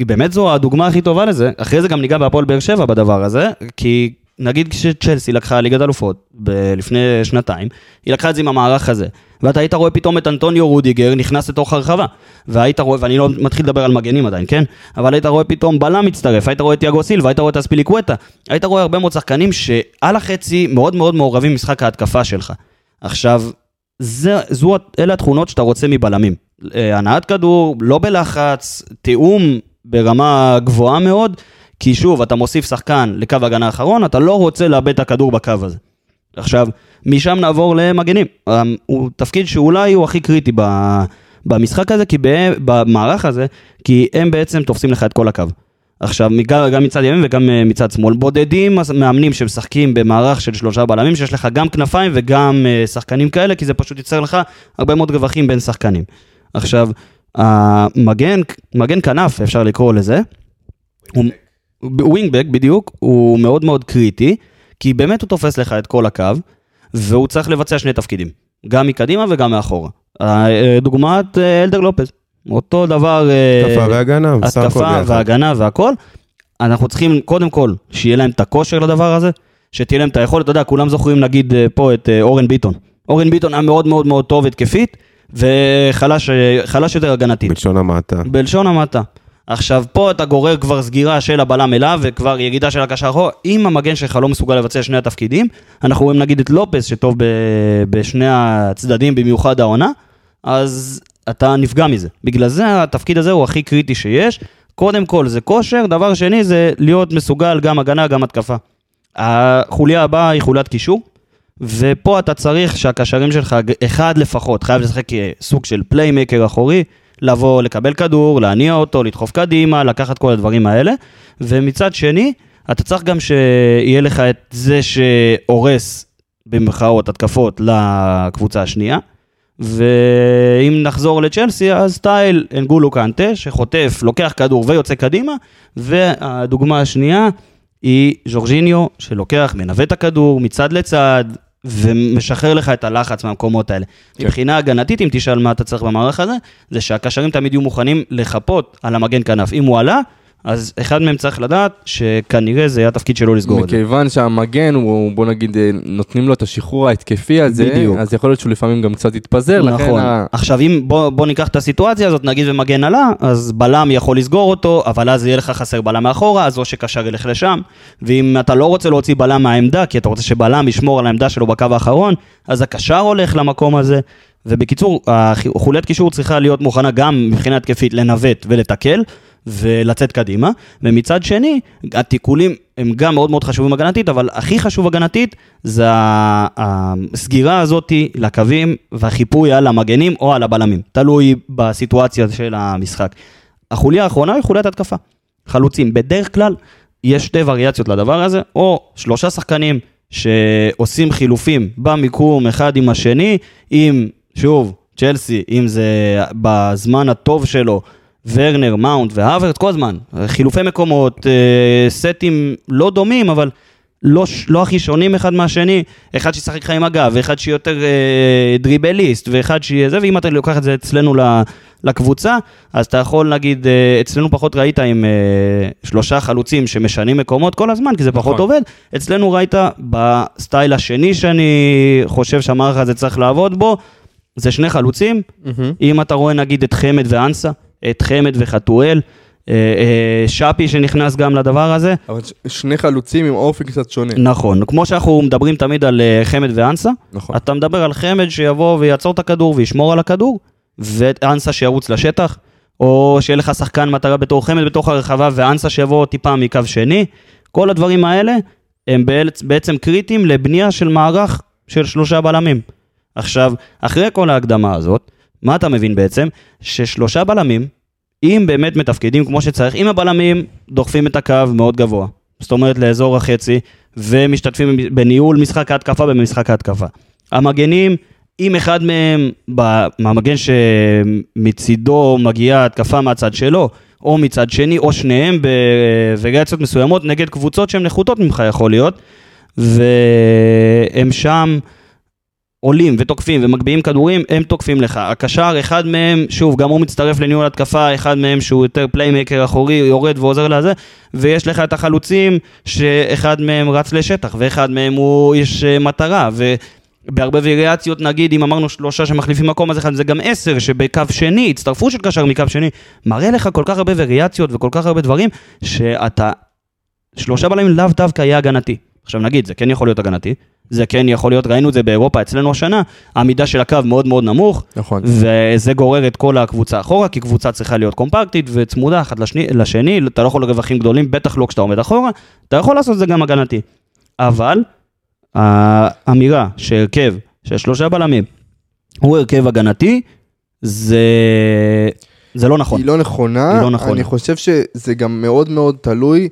Speaker 2: באמת זו הדוגמה הכי טובה לזה. אחרי זה גם ניגע בהפועל באר שבע בדבר הזה, כי נגיד כשצ'לסי לקחה ליגת אלופות ב- לפני שנתיים, היא לקחה את זה עם המערך הזה. ואתה היית רואה פתאום את אנטוניו רודיגר נכנס לתוך הרחבה. והיית רואה, ואני לא מתחיל לדבר על מגנים עדיין, כן? אבל היית רואה פתאום בלם מצטרף, היית רואה את יאגו סילבה, היית רואה את אספיליקווטה. היית רואה הרבה מאוד שחקנים שעל החצי מאוד מאוד מעורבים במשחק ההתקפה שלך. עכשיו, זה, זו, אלה התכונות שאתה רוצה מבלמים. אה, הנעת כדור, לא בלחץ, תיאום ברמה גבוהה מאוד, כי שוב, אתה מוסיף שחקן לקו הגנה האחרון, אתה לא רוצה לאבד את הכדור בקו הזה. עכשיו, משם נעבור למגנים. אה, הוא תפקיד שאולי הוא הכי קריטי במשחק הזה, כי במערך הזה, כי הם בעצם תופסים לך את כל הקו. עכשיו, גם מצד ימין וגם אה, מצד שמאל. בודדים מאמנים שמשחקים במערך של שלושה בלמים, שיש לך גם כנפיים וגם אה, שחקנים כאלה, כי זה פשוט ייצר לך הרבה מאוד רווחים בין שחקנים. עכשיו, המגן, מגן כנף, אפשר לקרוא לזה, הוא ווינגבק בדיוק, הוא מאוד מאוד קריטי, כי באמת הוא תופס לך את כל הקו, והוא צריך לבצע שני תפקידים, גם מקדימה וגם מאחורה. אה, דוגמת אה, אלדר לופז, אותו דבר... אה,
Speaker 4: התקפה והגנה, בסך הכל
Speaker 2: התקפה. והגנה והכל. אנחנו צריכים קודם כל שיהיה להם את הכושר לדבר הזה, שתהיה להם את היכולת, אתה יודע, כולם זוכרים נגיד פה את אורן ביטון. אורן ביטון היה מאוד מאוד מאוד טוב התקפית, וחלש חלש יותר הגנתית.
Speaker 4: בלשון המעטה.
Speaker 2: בלשון המעטה. עכשיו, פה אתה גורר כבר סגירה של הבלם אליו, וכבר ירידה של הקשר אחורה. אם המגן שלך לא מסוגל לבצע שני התפקידים, אנחנו רואים נגיד את לופס, שטוב ב- בשני הצדדים, במיוחד העונה, אז אתה נפגע מזה. בגלל זה התפקיד הזה הוא הכי קריטי שיש. קודם כל זה כושר, דבר שני זה להיות מסוגל גם הגנה, גם התקפה. החוליה הבאה היא חוליית קישור, ופה אתה צריך שהקשרים שלך, אחד לפחות, חייב לשחק סוג של פליימקר אחורי, לבוא, לקבל כדור, להניע אותו, לדחוף קדימה, לקחת כל הדברים האלה. ומצד שני, אתה צריך גם שיהיה לך את זה שהורס, במרכאות, התקפות לקבוצה השנייה. ואם נחזור לצ'לסי, אז סטייל אנגולו קנטה, שחוטף, לוקח כדור ויוצא קדימה, והדוגמה השנייה היא ז'ורג'יניו, שלוקח, מנווט את הכדור מצד לצד, ומשחרר לך את הלחץ מהמקומות האלה.
Speaker 3: כן.
Speaker 2: מבחינה הגנתית, אם תשאל מה אתה צריך במערך הזה, זה שהקשרים תמיד יהיו מוכנים לחפות על המגן כנף. אם הוא עלה, אז אחד מהם צריך לדעת שכנראה זה יהיה התפקיד שלו לסגור את זה.
Speaker 3: מכיוון שהמגן, הוא, בוא נגיד, אה, נותנים לו את השחרור ההתקפי הזה,
Speaker 2: בדיוק.
Speaker 3: אז יכול להיות שהוא לפעמים גם קצת יתפזר, לכן
Speaker 2: נכון.
Speaker 3: ה-
Speaker 2: עכשיו, אם בוא, בוא ניקח את הסיטואציה הזאת, נגיד ומגן עלה, אז בלם יכול לסגור אותו, אבל אז יהיה לך חסר בלם מאחורה, אז או שקשר ילך לשם, ואם אתה לא רוצה להוציא בלם מהעמדה, כי אתה רוצה שבלם ישמור על העמדה שלו בקו האחרון, אז הקשר הולך למקום הזה. ובקיצור, חוליית קישור צריכה להיות מוכנה גם מבחינה התקפית לנווט ולתקל. ולצאת קדימה, ומצד שני, התיקולים הם גם מאוד מאוד חשובים הגנתית, אבל הכי חשוב הגנתית זה הסגירה הזאת לקווים והחיפוי על המגנים או על הבלמים, תלוי בסיטואציה של המשחק. החוליה האחרונה היא חוליית התקפה. חלוצים, בדרך כלל יש שתי וריאציות לדבר הזה, או שלושה שחקנים שעושים חילופים במיקום אחד עם השני, עם, שוב, צ'לסי, אם זה בזמן הטוב שלו, ורנר, מאונט והאברט, כל הזמן. חילופי מקומות, אה, סטים לא דומים, אבל לא, לא הכי שונים אחד מהשני. אחד שישחק לך עם הגב, ואחד שיותר אה, דריבליסט, ואחד שיהיה זה, ואם אתה לוקח את זה אצלנו לקבוצה, אז אתה יכול להגיד, אה, אצלנו פחות ראית עם אה, שלושה חלוצים שמשנים מקומות כל הזמן, כי זה פחות
Speaker 3: נכון.
Speaker 2: עובד. אצלנו ראית בסטייל השני שאני חושב שהמערך הזה צריך לעבוד בו, זה שני חלוצים,
Speaker 3: מהמם.
Speaker 2: אם אתה רואה נגיד את חמד ואנסה, את חמד וחתואל, אה, אה, שפי שנכנס גם לדבר הזה.
Speaker 3: אבל שני חלוצים עם אופי קצת שונה.
Speaker 2: נכון, כמו שאנחנו מדברים תמיד על אה, חמד ואנסה,
Speaker 3: נכון.
Speaker 2: אתה מדבר על חמד שיבוא ויעצור את הכדור וישמור על הכדור, ואנסה שירוץ לשטח, או שיהיה לך שחקן מטרה בתור חמד בתוך הרחבה, ואנסה שיבוא טיפה מקו שני. כל הדברים האלה הם בעצ- בעצם קריטיים לבנייה של מערך של שלושה בלמים. עכשיו, אחרי כל ההקדמה הזאת, מה אתה מבין בעצם? ששלושה בלמים, אם באמת מתפקדים כמו שצריך, אם הבלמים דוחפים את הקו מאוד גבוה, זאת אומרת לאזור החצי, ומשתתפים בניהול משחק ההתקפה במשחק ההתקפה. המגנים, אם אחד מהם, מהמגן שמצידו מגיעה התקפה מהצד שלו, או מצד שני, או שניהם בווריאציות מסוימות נגד קבוצות שהן נחותות ממך יכול להיות, והם שם עולים ותוקפים ומגביהים כדורים, הם תוקפים לך. הקשר, אחד מהם, שוב, גם הוא מצטרף לניהול התקפה, אחד מהם שהוא יותר פליימקר אחורי, יורד ועוזר לזה, ויש לך את החלוצים, שאחד מהם רץ לשטח, ואחד מהם הוא איש אה, מטרה, ובהרבה וריאציות, נגיד, אם אמרנו שלושה שמחליפים מקום, אז אחד זה גם עשר, שבקו שני, הצטרפות של קשר מקו שני, מראה לך כל כך הרבה וריאציות וכל כך הרבה דברים, שאתה, שלושה בלמים לאו דווקא יהיה הגנתי. עכשיו נגיד, זה כן יכול להיות הגנתי, זה כן יכול להיות, ראינו את זה באירופה אצלנו השנה, העמידה של הקו מאוד מאוד נמוך,
Speaker 3: נכון.
Speaker 2: וזה גורר את כל הקבוצה אחורה, כי קבוצה צריכה להיות קומפקטית וצמודה אחת לשני, לשני, אתה לא יכול לרווחים גדולים, בטח לא כשאתה עומד אחורה, אתה יכול לעשות את זה גם הגנתי. אבל האמירה שהרכב של שלושה בלמים הוא הרכב הגנתי, זה, זה לא נכון.
Speaker 3: היא לא נכונה,
Speaker 2: היא לא נכונה.
Speaker 3: אני חושב שזה גם מאוד מאוד תלוי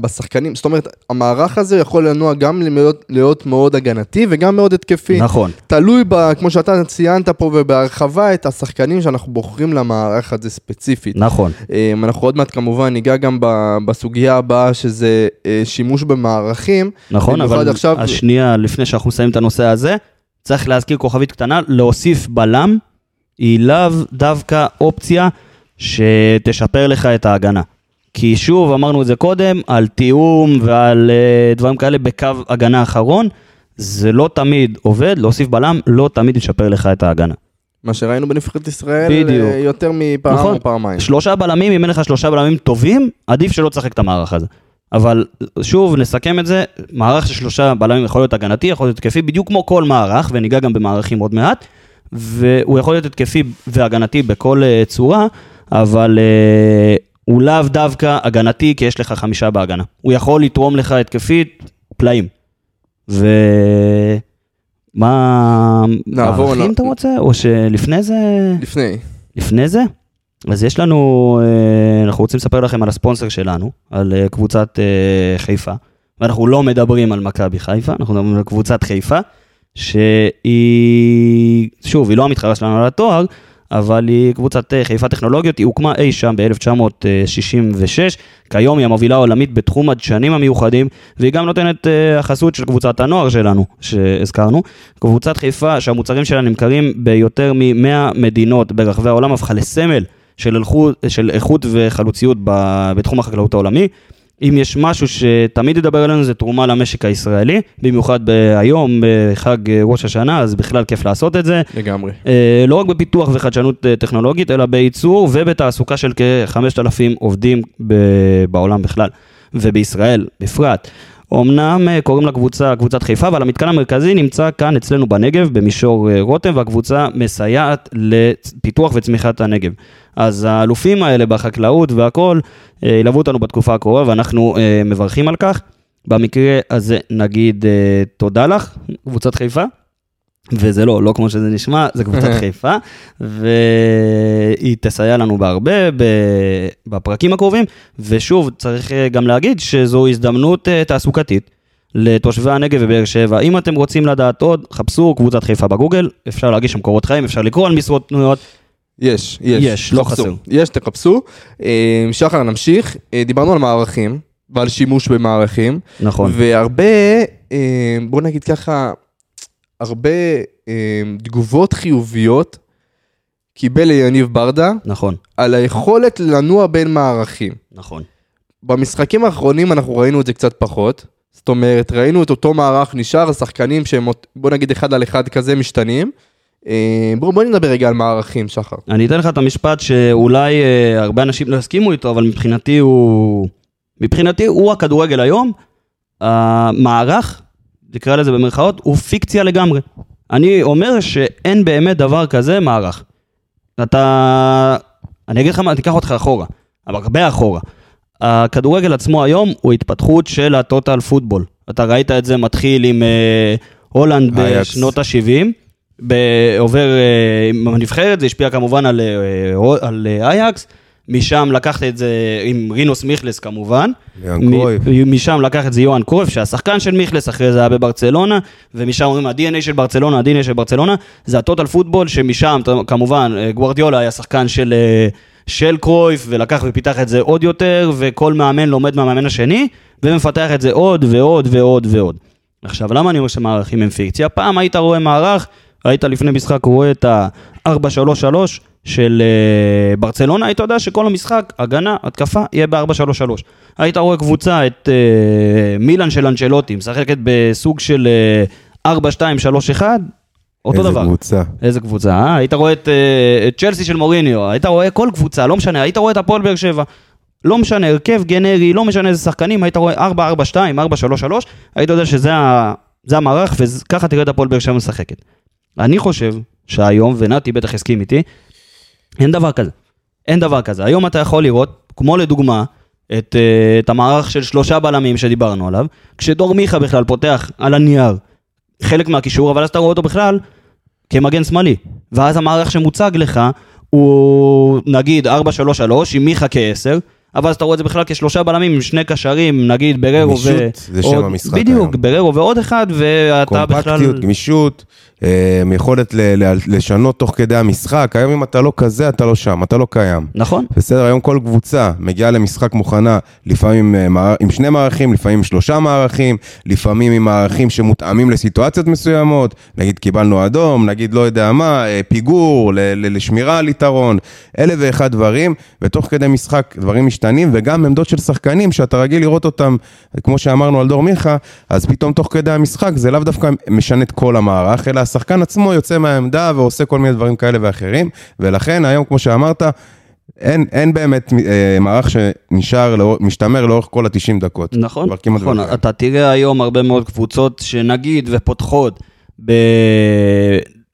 Speaker 3: בשחקנים, זאת אומרת, המערך הזה יכול לנוע גם להיות, להיות מאוד הגנתי וגם מאוד התקפי.
Speaker 2: נכון.
Speaker 3: תלוי, ב, כמו שאתה ציינת פה ובהרחבה, את השחקנים שאנחנו בוחרים למערך הזה ספציפית.
Speaker 2: נכון.
Speaker 3: אמ, אנחנו עוד מעט כמובן ניגע גם בסוגיה הבאה שזה אה, שימוש במערכים.
Speaker 2: נכון, אבל
Speaker 3: עכשיו-
Speaker 2: השנייה, לפני שאנחנו נסיים את הנושא הזה, צריך להזכיר כוכבית קטנה, להוסיף בלם היא לאו דווקא אופציה שתשפר לך את ההגנה. כי שוב, אמרנו את זה קודם, על תיאום ועל uh, דברים כאלה בקו הגנה אחרון, זה לא תמיד עובד, להוסיף בלם לא תמיד ישפר לך את ההגנה.
Speaker 3: מה שראינו בנבחרת ישראל,
Speaker 2: בדיוק.
Speaker 3: אה, יותר מפעם
Speaker 2: נכון.
Speaker 3: או פעמיים.
Speaker 2: שלושה בלמים, אם אין לך שלושה בלמים טובים, עדיף שלא תשחק את המערך הזה. אבל שוב, נסכם את זה, מערך של שלושה בלמים יכול להיות הגנתי, יכול להיות התקפי, בדיוק כמו כל מערך, וניגע גם במערכים עוד מעט, והוא יכול להיות התקפי והגנתי בכל uh, צורה, אבל uh, הוא לאו דווקא הגנתי, כי יש לך חמישה בהגנה. הוא יכול לתרום לך התקפית פלאים. ומה...
Speaker 3: נעבור
Speaker 2: מערכים
Speaker 3: ל-
Speaker 2: אתה רוצה? או שלפני זה...
Speaker 3: לפני.
Speaker 2: לפני זה, אז יש לנו, אה, אנחנו רוצים לספר לכם על הספונסר שלנו, על אה, קבוצת אה, חיפה, ואנחנו לא מדברים על מכבי חיפה, אנחנו מדברים על קבוצת חיפה, שהיא, שוב, היא לא המתחרה שלנו על התואר, אבל היא קבוצת אה, חיפה טכנולוגיות, היא הוקמה אי שם ב-1966, כיום היא המובילה העולמית בתחום הדשנים המיוחדים, והיא גם נותנת אה, החסות של קבוצת הנוער שלנו, שהזכרנו. קבוצת חיפה, שהמוצרים שלה נמכרים ביותר מ-100 מדינות ברחבי העולם, הפכה לסמל של איכות, וחלוציות בתחום החקלאות העולמי. אם יש משהו שתמיד ידבר אלינו זה תרומה למשק הישראלי, במיוחד היום, בחג אה, ראש השנה, אז בכלל כיף לעשות את זה.
Speaker 3: לגמרי.
Speaker 2: אה, לא רק בפיתוח וחדשנות אה, טכנולוגית, אלא בייצור ובתעסוקה של כ-5,000 עובדים בעולם בכלל, ובישראל בפרט. אמנם אה, קוראים לקבוצה קבוצת חיפה, אבל המתקן המרכזי נמצא כאן אצלנו בנגב, במישור אה, רותם, והקבוצה מסייעת לפיתוח וצמיחת הנגב. אז האלופים האלה בחקלאות והכול, אה, ילוו אותנו בתקופה הקרובה, ואנחנו מברכים על כך. במקרה הזה נגיד תודה לך, קבוצת חיפה. וזה לא, לא כמו שזה נשמע, זה קבוצת חיפה, והיא תסייע לנו בהרבה בפרקים הקרובים, ושוב, צריך אה, גם להגיד שזו הזדמנות אה, תעסוקתית לתושבי הנגב ובאר שבע. אם אתם רוצים לדעת עוד, חפשו קבוצת חיפה בגוגל, אפשר להגיש שם קורות חיים, אפשר לקרוא על משרות פנויות.
Speaker 3: יש, יש.
Speaker 2: יש, לא. חסר.
Speaker 3: יש, תחפשו. אה, שחר, נמשיך. דיברנו על מערכים ועל שימוש במערכים.
Speaker 2: נכון,
Speaker 3: והרבה, בוא נגיד ככה, הרבה אה, תגובות חיוביות קיבל יניב ברדה
Speaker 2: נכון,
Speaker 3: על היכולת לנוע בין מערכים.
Speaker 2: נכון.
Speaker 3: במשחקים האחרונים אנחנו ראינו את זה קצת פחות. זאת אומרת, ראינו את אותו מערך נשאר, השחקנים שהם, בוא נגיד אחד על אחד כזה משתנים. אה, בואו בוא נדבר רגע על מערכים, שחר.
Speaker 2: אני אתן לך את המשפט שאולי אה, הרבה אנשים לא יסכימו איתו, אבל מבחינתי הוא... מבחינתי הוא הכדורגל היום. המערך, נקרא לזה במרכאות, הוא פיקציה לגמרי. אני אומר שאין באמת דבר כזה מערך. אתה... אני אגיד לך מה, תיקח אותך אחורה, אבל הרבה אחורה. הכדורגל עצמו היום הוא התפתחות של הטוטל פוטבול. אתה ראית את זה מתחיל עם אה, הולנד. בשנות ה-70, עובר אה, עם הנבחרת, זה השפיע כמובן על, אה, על אה, אייקס, משם לקחת את זה עם רינוס מיכלס כמובן. מ-
Speaker 4: קרויף.
Speaker 2: משם לקח את זה יוהאן קרויף, שהשחקן של מיכלס אחרי זה היה בברצלונה, ומשם אומרים ה-DNA של ברצלונה, ה-DNA של ברצלונה, זה הטוטל פוטבול, שמשם כמובן אה, גוורדיולה היה שחקן של, אה, של קרויף, ולקח ופיתח את זה עוד יותר, וכל מאמן לומד מהמאמן השני, ומפתח את זה עוד ועוד ועוד ועוד. עכשיו, למה אני אומר שמערכים הם פיקציה? פעם היית רואה מערך, היית לפני משחק רואה את ה-4-3-3 של אה, ברצלונה, היית יודע שכל המשחק, הגנה, התקפה, יהיה ב-4-3-3. היית רואה קבוצה, את אה, מילאן של אנצ'לוטי, משחקת בסוג של אה, 4-2-3-1, אותו
Speaker 4: איזה
Speaker 2: דבר.
Speaker 4: קבוצה.
Speaker 2: איזה קבוצה, אה? היית רואה את, אה, את צ'לסי של מוריניו, היית רואה כל קבוצה, לא משנה, היית רואה את הפועל באר שבע. לא משנה, הרכב גנרי, לא משנה איזה שחקנים, היית רואה 4-4-2, 4-3-3, היית יודע שזה ה- זה המערך, וככה תראה את הפועל באר שבע משחקת. אני חושב שהיום, ונתי בטח יסכים איתי, אין דבר כזה. אין דבר כזה. היום אתה יכול לראות, כמו לדוגמה, את, אה, את המערך של שלושה בלמים שדיברנו עליו, כשדור מיכה בכלל פותח על הנייר חלק מהקישור, אבל אז אתה רואה אותו בכלל כמגן שמאלי. ואז המערך שמוצג לך הוא נגיד 4-3-3 עם מיכה כ-10, אבל אז אתה רואה את זה בכלל כשלושה בלמים עם שני קשרים, נגיד בררו ו...
Speaker 4: גמישות, זה שם
Speaker 2: עוד-
Speaker 4: המשחק
Speaker 2: בדיוק,
Speaker 4: היום.
Speaker 2: בררו ועוד אחד, ואתה בכלל...
Speaker 4: קומפקטיות, גמישות, יכולת ל- ל- לשנות תוך כדי המשחק. היום אם אתה לא כזה, אתה לא שם, אתה לא קיים.
Speaker 2: נכון,
Speaker 4: בסדר, היום כל קבוצה מגיעה למשחק מוכנה, לפעמים אה, עם שני מערכים, לפעמים עם שלושה מערכים, לפעמים עם מערכים שמותאמים לסיטואציות מסוימות, נגיד קיבלנו אדום, נגיד לא יודע מה, אה, פיגור, ל- ל- לשמירה על יתרון, אלף ואחד דברים, ותוך כדי משחק דברים משתנים, וגם עמדות של שחקנים שאתה רגיל לראות אותם, כמו שאמרנו על דור מיכה, אז פתאום תוך כדי המשחק זה לאו דווקא משנה את כל המערך, אלא השחקן עצמו יוצא מהעמדה ועושה כל מיני דברים כאלה ואחרים, ולכן היום, כמו שאמרת, אין, אין באמת אה, מערך שנשאר, לאור- משתמר לאורך כל ה-90 דקות.
Speaker 2: נכון, נכון,
Speaker 4: לא.
Speaker 2: אתה תראה היום הרבה מאוד קבוצות שנגיד ופותחות ב...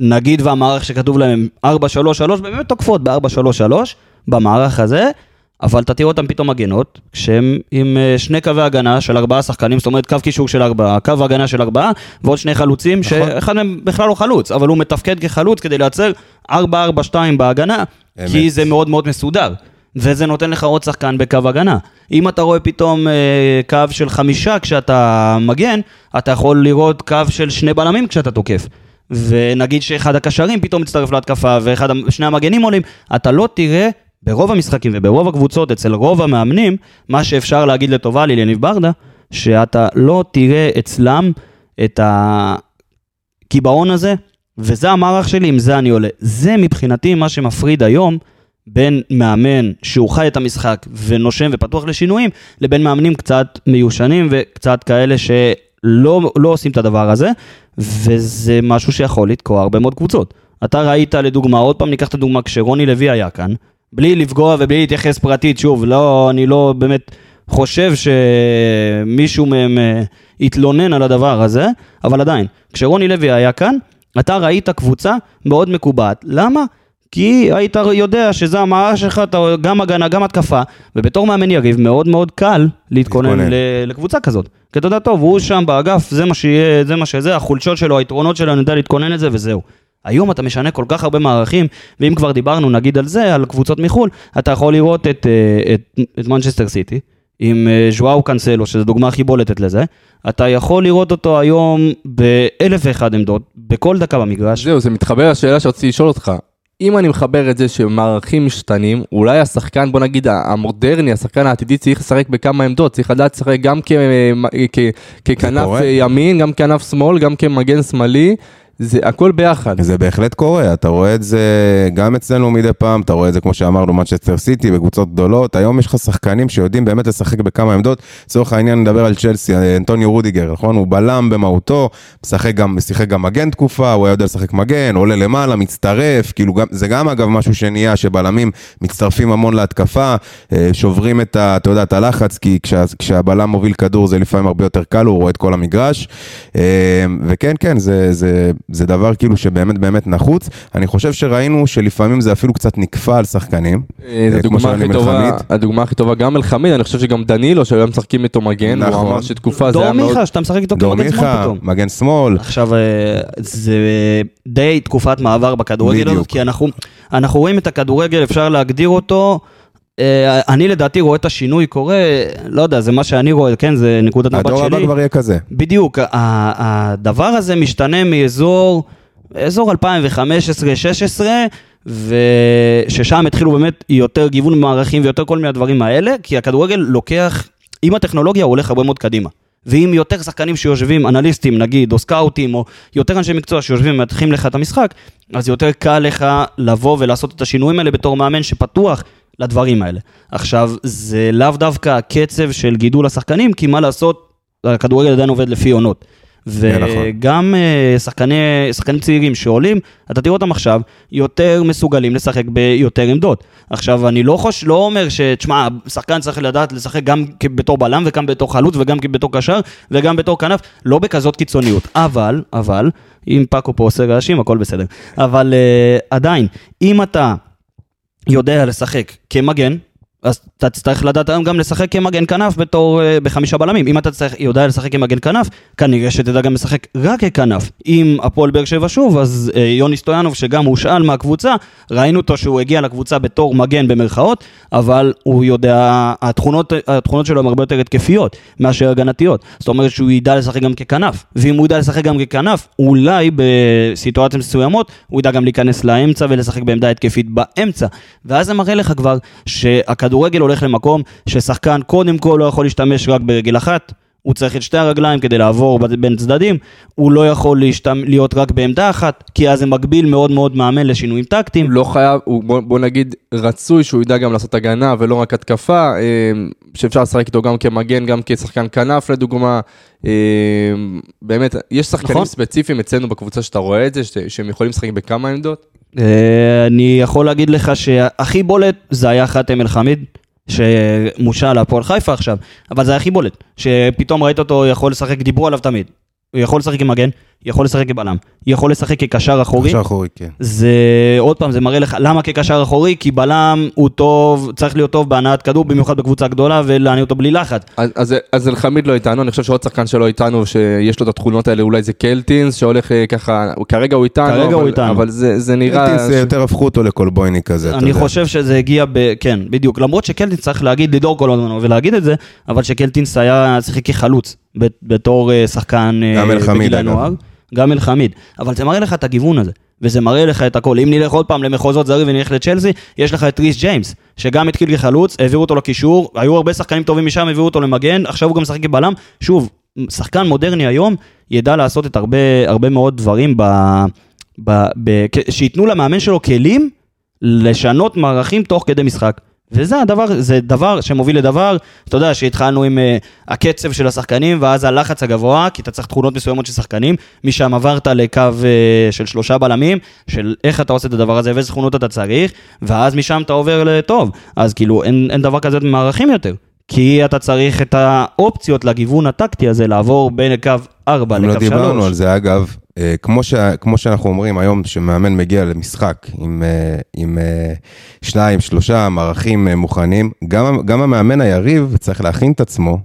Speaker 2: נגיד והמערך שכתוב להם 4-3-3, באמת תוקפות ב-4-3-3 במערך הזה, אבל אתה תראה אותם פתאום מגנות, כשהם עם אה, שני קווי הגנה של ארבעה שחקנים, זאת אומרת קו קישור של ארבעה, קו הגנה של ארבעה, ועוד שני חלוצים,
Speaker 4: נכון.
Speaker 2: שאחד מהם בכלל לא חלוץ, אבל הוא מתפקד כחלוץ כדי לייצר 4-4-2 בהגנה,
Speaker 4: אמת.
Speaker 2: כי זה מאוד מאוד מסודר. וזה נותן לך עוד שחקן בקו הגנה. אם אתה רואה פתאום אה, קו של חמישה כשאתה מגן, אתה יכול לראות קו של שני בלמים כשאתה תוקף. ונגיד שאחד הקשרים פתאום מצטרף להתקפה ושני המגנים עולים, אתה לא תראה ברוב המשחקים וברוב הקבוצות, אצל רוב המאמנים, מה שאפשר להגיד לטובה ליניב ברדה, שאתה לא תראה אצלם את הקיבעון הזה, וזה המערך שלי, עם זה אני עולה. זה מבחינתי מה שמפריד היום בין מאמן שהוא חי את המשחק ונושם ופתוח לשינויים, לבין מאמנים קצת מיושנים וקצת כאלה שלא לא עושים את הדבר הזה, וזה משהו שיכול לתקוע הרבה מאוד קבוצות. אתה ראית לדוגמה, עוד פעם ניקח את הדוגמה כשרוני לוי היה כאן, בלי לפגוע ובלי להתייחס פרטית, שוב, לא, אני לא באמת חושב שמישהו מהם אה, התלונן על הדבר הזה, אבל עדיין, כשרוני לוי היה כאן, אתה ראית קבוצה מאוד מקובעת. למה? כי היית יודע שזה המערך שלך, אתה גם הגנה, גם התקפה, ובתור מאמן יריב מאוד מאוד קל להתכונן
Speaker 4: להתכונן.
Speaker 2: ל- לקבוצה כזאת. כי אתה יודע, טוב, הוא שם באגף, זה מה שיהיה, זה מה שזה, החולשות שלו, היתרונות שלו, אני יודע להתכונן לזה וזהו. היום אתה משנה כל כך הרבה מערכים, ואם כבר דיברנו נגיד על זה, על קבוצות מחו"ל, אתה יכול לראות את, אה, את, את מנצ'סטר סיטי, עם אה, ז'ואאו קאנסלו, שזו דוגמה הכי בולטת לזה, אתה יכול לראות אותו היום באלף ואחד עמדות, בכל דקה במגרש.
Speaker 3: זהו, זה מתחבר לשאלה שרציתי לשאול אותך. אם אני מחבר את זה שמערכים משתנים, אולי השחקן, בוא נגיד, המודרני, השחקן העתידי צריך לשחק בכמה עמדות, צריך לדעת לשחק גם כ- כ- ככנף
Speaker 4: קורה.
Speaker 3: ימין, גם כנף שמאל, גם כמגן שמאלי. זה הכל ביחד.
Speaker 4: זה בהחלט קורה, אתה רואה את זה גם אצלנו מדי פעם, אתה רואה את זה כמו שאמרנו, מנצ'סטר סיטי, בקבוצות גדולות, היום יש לך שחקנים שיודעים באמת לשחק בכמה עמדות, לצורך העניין נדבר על צ'לסי, אנטוניו רודיגר, נכון? הוא בלם במהותו, משחק גם, שיחק גם מגן תקופה, הוא היה יודע לשחק מגן, עולה למעלה, מצטרף, כאילו גם, זה גם אגב משהו שנהיה, שבלמים מצטרפים המון להתקפה, אה, שוברים את ה... אתה יודע, את הלחץ, כי כשה, כשהבלם מוביל כדור זה לפעמים הרבה יותר קל, הוא רואה את כל המגרש, אה, וכן, כן, זה, זה, זה דבר כאילו שבאמת באמת נחוץ. אני חושב שראינו שלפעמים זה אפילו קצת נקפא על שחקנים.
Speaker 3: אה,
Speaker 4: אה,
Speaker 3: הדוגמה הכי טובה. הדוגמה הכי טובה גם אלחמיד, אני חושב שגם דנילו, שהיום משחקים איתו מגן, הוא
Speaker 4: נכון.
Speaker 3: אמר שתקופה זה
Speaker 2: דור
Speaker 3: היה מאוד...
Speaker 2: מיכה, שאתה משחק איתו
Speaker 4: דור
Speaker 2: כמגן שמאל
Speaker 4: מיכה,
Speaker 2: פתאום.
Speaker 4: מגן שמאל.
Speaker 2: עכשיו, אה, זה די תקופת מעבר בכדורגל. הזאת, כי אנחנו, אנחנו רואים את הכדורגל, אפשר להגדיר אותו. אה, אני לדעתי רואה את השינוי קורה, לא יודע, זה מה שאני רואה, כן, זה נקודת מבט
Speaker 4: הדור הבא
Speaker 2: שלי.
Speaker 4: כבר יהיה כזה.
Speaker 2: בדיוק, הדבר הזה משתנה מאזור, אזור 2015-2016, וששם התחילו באמת יותר גיוון מערכים ויותר כל מיני הדברים האלה, כי הכדורגל לוקח, עם הטכנולוגיה הוא הולך הרבה מאוד קדימה. ואם יותר שחקנים שיושבים, אנליסטים נגיד, או סקאוטים, או יותר אנשי מקצוע שיושבים ומנתחים לך את המשחק, אז יותר קל לך לבוא ולעשות את השינויים האלה בתור מאמן שפתוח לדברים האלה. עכשיו, זה לאו דווקא הקצב של גידול השחקנים, כי מה לעשות, הכדורגל עדיין עובד לפי עונות.
Speaker 4: נכון.
Speaker 2: וגם אה, שחקני, שחקנים צעירים שעולים, אתה תראו אותם עכשיו, יותר מסוגלים לשחק ביותר עמדות. עכשיו, אני לא חוש... לא אומר ש... תשמע, שחקן צריך לדעת לשחק גם בתור בלם וגם בתור חלוץ וגם בתור קשר וגם בתור כנף, לא בכזאת קיצוניות. אבל, אבל, אם פאקו פה עושה רעשים, הכל בסדר. אבל אה, עדיין, אם אתה יודע לשחק כמגן, אז אתה תצטרך לדעת היום גם לשחק כמגן כנף בתור אה, בחמישה בלמים. אם אתה צריך, יודע לשחק כמגן כנף, כנראה שתדע גם לשחק רק ככנף. אם הפועל באר שבע שוב, אז אה, יוני סטויאנוב, שגם הושאל מהקבוצה, ראינו אותו שהוא הגיע לקבוצה בתור מגן במרכאות, אבל הוא יודע, התכונות, התכונות שלו הן הרבה יותר התקפיות מאשר הגנתיות. זאת אומרת שהוא ידע לשחק גם ככנף. ואם הוא ידע לשחק גם ככנף, אולי בסיטואציות מסוימות, הוא ידע גם להיכנס לאמצע ולשחק בעמדה התקפית באמצע. ואז זה מראה לך כבר שהכדורגל הולך למקום ששחקן קודם כל לא יכול להשתמש רק ברגל אחת. הוא צריך את שתי הרגליים כדי לעבור בין צדדים, הוא לא יכול להשתמ... להיות רק בעמדה אחת, כי אז זה מגביל מאוד מאוד מאמן לשינויים טקטיים.
Speaker 3: לא חייב, הוא, בוא, בוא נגיד, רצוי שהוא ידע גם לעשות הגנה ולא רק התקפה, אה, שאפשר לשחק איתו גם כמגן, גם כשחקן כנף לדוגמה. אה, באמת, יש שחקנים
Speaker 2: נכון.
Speaker 3: ספציפיים אצלנו בקבוצה שאתה רואה את זה, שהם יכולים לשחק בכמה עמדות.
Speaker 2: אה, אני יכול להגיד לך שהכי בולט זה היה חאתם אל-חמיד, שמושל להפועל חיפה עכשיו, אבל זה היה הכי בולט, שפתאום ראית אותו יכול לשחק, דיברו עליו תמיד. הוא יכול לשחק כמגן, יכול לשחק כבלם, יכול לשחק כקשר אחורי.
Speaker 4: קשר אחורי, כן.
Speaker 2: זה, עוד פעם, זה מראה לך, למה כקשר אחורי? כי בלם הוא טוב, צריך להיות טוב בהנעת כדור, במיוחד בקבוצה גדולה, ולהניע אותו בלי לחץ.
Speaker 3: אז, אז, אז אלחמיד לא איתנו, אני חושב שעוד שחקן שלא איתנו, שיש לו את התכונות האלה, אולי זה קלטינס, שהולך אה, ככה, הוא- כרגע הוא איתנו,
Speaker 2: כרגע
Speaker 3: אבל,
Speaker 2: הוא איתנו.
Speaker 3: אבל זה, זה נראה...
Speaker 4: קלטינס אה, יותר הפכו אותו לקולבויני כזה, אתה
Speaker 2: אני
Speaker 4: יודע.
Speaker 2: חושב שזה הגיע ב... כן, בדיוק. למרות שקלטינס צריך להגיד, לדור כל הזמן ולהגיד את זה, אבל שקלטינס היה שיחק כחלוץ, ב- בתור אה, שחקן בגיל. הנוער. גם אלחמיד. אבל זה מראה לך את הגיוון הזה. וזה מראה לך את הכל. אם נלך עוד פעם למחוזות זרים ונלך לצ'לסי, יש לך את ריס ג'יימס, שגם התחיל כחלוץ, העבירו אותו לקישור, היו הרבה שחקנים טובים משם, העבירו אותו למגן, עכשיו הוא גם משחק כבלם. שוב, שחקן מודרני היום ידע לעשות את הרבה, הרבה מאוד דברים ב... ב, ב, שייתנו למאמן שלו כלים לשנות מערכים תוך כדי משחק. וזה הדבר, זה דבר שמוביל לדבר, אתה יודע שהתחלנו עם uh, הקצב של השחקנים ואז הלחץ הגבוה, כי אתה צריך תכונות מסוימות של שחקנים, משם עברת לקו uh, של שלושה בלמים, של איך אתה עושה את הדבר הזה ואיזה תכונות אתה צריך, ואז משם אתה עובר לטוב. אז כאילו אין, אין דבר כזה במערכים יותר. כי אתה צריך את האופציות לגיוון הטקטי הזה, לעבור בין לקו 4
Speaker 4: אם
Speaker 2: לקו
Speaker 4: לא
Speaker 2: 3.
Speaker 4: דיברנו על זה, אגב, כמו, ש, כמו שאנחנו אומרים היום, שמאמן מגיע למשחק עם, אה, עם אה, שניים, שלושה מערכים אה, מוכנים, גם, גם המאמן היריב צריך להכין את עצמו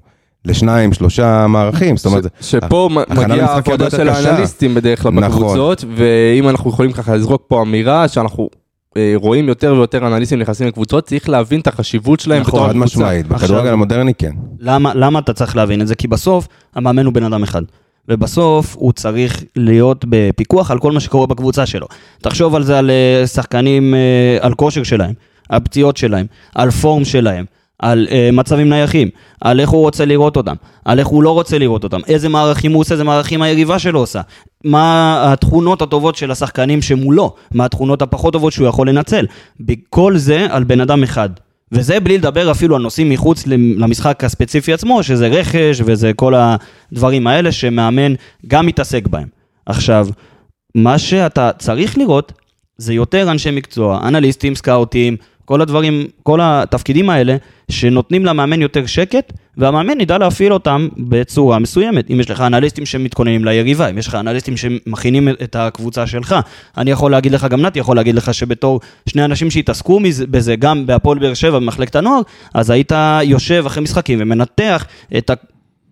Speaker 4: לשניים, שלושה מערכים. זאת אומרת,
Speaker 3: ש- שפה מגיעה העבודה של. האנליסטים בדרך כלל
Speaker 4: נכון.
Speaker 3: בקבוצות, ואם אנחנו יכולים ככה לזרוק פה אמירה שאנחנו אה, רואים יותר ויותר אנליסטים נכנסים לקבוצות, צריך להבין את החשיבות שלהם
Speaker 2: נכון,
Speaker 3: בתור
Speaker 4: חד
Speaker 3: הקבוצה.
Speaker 4: משמעית,
Speaker 2: עכשיו-
Speaker 4: בכדורגל המודרני כן.
Speaker 2: למה, למה אתה צריך להבין את זה? כי בסוף המאמן הוא בן אדם אחד. ובסוף הוא צריך להיות בפיקוח על כל מה שקורה בקבוצה שלו. תחשוב על זה על אה, שחקנים, אה, על כושר שלהם, על פציעות שלהם, על פורם שלהם, על אה, מצבים נייחים, על איך הוא רוצה לראות אותם, על איך הוא לא רוצה לראות אותם, איזה מערכים הוא עושה, איזה מערכים היריבה שלו עושה, מה התכונות הטובות של השחקנים שמולו, מה התכונות הפחות טובות שהוא יכול לנצל. בכל זה על בן אדם אחד. וזה בלי לדבר אפילו על נושאים מחוץ למשחק הספציפי עצמו, שזה רכש וזה כל הדברים האלה שמאמן גם מתעסק בהם. עכשיו, מה שאתה צריך לראות זה יותר אנשי מקצוע, אנליסטים, סקאוטים, כל הדברים, כל התפקידים האלה, שנותנים למאמן יותר שקט, והמאמן ידע להפעיל אותם בצורה מסוימת. אם יש לך אנליסטים שמתכוננים ליריבה, אם יש לך אנליסטים שמכינים את הקבוצה שלך, אני יכול להגיד לך, גם נתי יכול להגיד לך שבתור שני אנשים שהתעסקו בזה, גם בהפועל באר שבע במחלקת הנוער, אז היית יושב אחרי משחקים ומנתח את ה...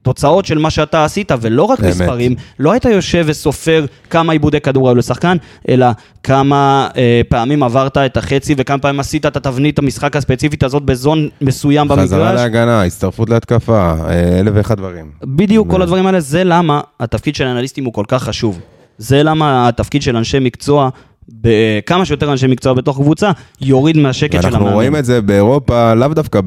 Speaker 2: תוצאות של מה שאתה עשית, ולא רק באמת. מספרים, לא היית יושב וסופר כמה עיבודי כדור היו לשחקן, אלא כמה אה, פעמים עברת את החצי וכמה פעמים עשית את התבנית המשחק הספציפית הזאת בזון מסוים במגרש.
Speaker 4: חזרה להגנה, הצטרפות להתקפה, אה, אלף ואחד דברים.
Speaker 2: בדיוק, כל הדברים האלה, זה למה התפקיד של האנליסטים הוא כל כך חשוב. זה למה התפקיד של אנשי מקצוע בכמה שיותר אנשי מקצוע בתוך קבוצה, יוריד מהשקט של המאמן.
Speaker 4: אנחנו רואים את זה באירופה, לאו דווקא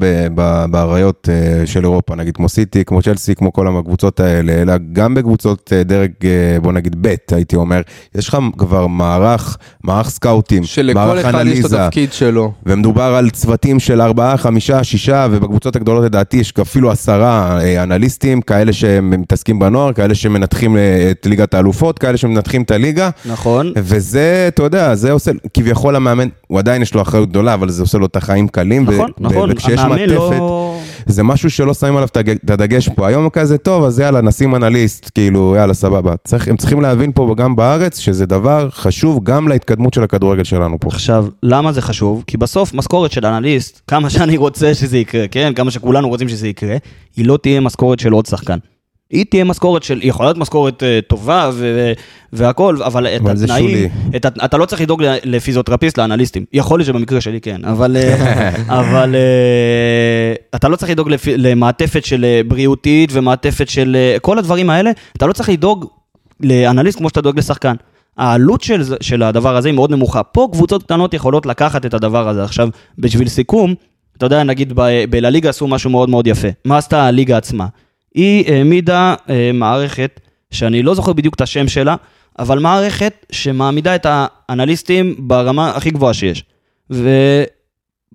Speaker 4: באריות אה, של אירופה, נגיד כמו סיטי, כמו צ'לסי, כמו כל הקבוצות האלה, אלא גם בקבוצות אה, דרג, אה, בוא נגיד ב', הייתי אומר, יש לך כבר מערך, מערך סקאוטים,
Speaker 3: מערך אנליזה. שלכל אחד יש את התפקיד שלו.
Speaker 4: ומדובר על צוותים של ארבעה, חמישה, שישה, ובקבוצות הגדולות לדעתי יש אפילו עשרה אנליסטים, כאלה שמתעסקים בנוער, כאלה שמנתחים את ליגת האלופות, כאלה שמנתחים את הליגה.
Speaker 2: נכון.
Speaker 4: וזה, אתה יודע, זה עושה, כביכול המאמן, הוא עדיין יש לו אחריות גדולה, אבל זה עושה לו את החיים קלים.
Speaker 2: נכון, ו- נכון, וכשיש המאמן מעטפת, לא...
Speaker 4: זה משהו שלא שמים עליו את הדגש פה. היום כזה טוב, אז יאללה, נשים אנליסט, כאילו, יאללה, סבבה. צריך, הם צריכים להבין פה גם בארץ, שזה דבר חשוב גם להתקדמות של הכדורגל שלנו פה.
Speaker 2: עכשיו, למה זה חשוב? כי בסוף משכורת של אנליסט, כמה שאני רוצה שזה יקרה, כן? כמה שכולנו רוצים שזה יקרה, היא לא תהיה משכורת של עוד שחקן. היא תהיה משכורת של, היא יכולה להיות משכורת uh, טובה ו- והכל, אבל את
Speaker 4: התנאים,
Speaker 2: את, אתה לא צריך לדאוג לפיזיותרפיסט, לאנליסטים. יכול להיות שבמקרה שלי כן, אבל, אה, <laughs> אבל uh, אתה לא צריך לדאוג לפ, למעטפת של בריאותית ומעטפת של כל הדברים האלה, אתה לא צריך לדאוג לאנליסט כמו שאתה דואג לשחקן. העלות של, של הדבר הזה היא מאוד נמוכה. פה קבוצות קטנות יכולות לקחת את הדבר הזה. עכשיו, בשביל סיכום, אתה יודע, נגיד בלליגה עשו משהו מאוד מאוד יפה. מה עשתה הליגה עצמה? היא העמידה אה, מערכת, שאני לא זוכר בדיוק את השם שלה, אבל מערכת שמעמידה את האנליסטים ברמה הכי גבוהה שיש.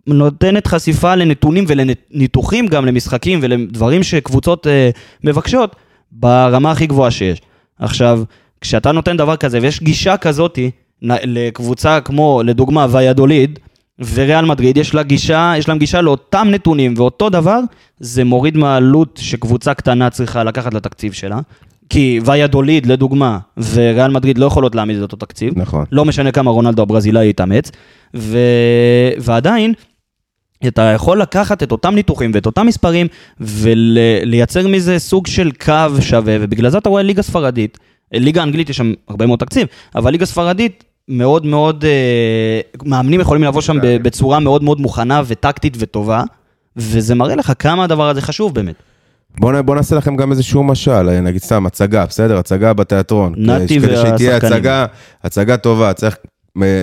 Speaker 2: ונותנת חשיפה לנתונים ולניתוחים גם למשחקים ולדברים שקבוצות אה, מבקשות ברמה הכי גבוהה שיש. עכשיו, כשאתה נותן דבר כזה ויש גישה כזאתי לקבוצה כמו, לדוגמה, ויאדוליד, וריאל מדריד יש לה גישה, יש להם גישה לאותם נתונים, ואותו דבר, זה מוריד מהעלות שקבוצה קטנה צריכה לקחת לתקציב שלה. כי ויאדוליד, לדוגמה, וריאל מדריד לא יכולות להעמיד את אותו תקציב.
Speaker 4: נכון.
Speaker 2: לא משנה כמה רונלדו הברזילאי יתאמץ. ו... ועדיין, אתה יכול לקחת את אותם ניתוחים ואת אותם מספרים, ולייצר ול... מזה סוג של קו שווה, ובגלל זה אתה רואה ליגה ספרדית. ליגה אנגלית יש שם הרבה מאוד תקציב, אבל ליגה ספרדית מאוד מאוד, אה, מאמנים יכולים לבוא שם בצורה מאוד מאוד מוכנה וטקטית וטובה, וזה מראה לך כמה הדבר הזה חשוב באמת.
Speaker 4: בוא, בוא נעשה לכם גם איזשהו משל, נגיד סתם הצגה, בסדר? הצגה בתיאטרון.
Speaker 2: נתי והשחקנים. כדי שתהיה
Speaker 4: הצגה, הצגה טובה, צריך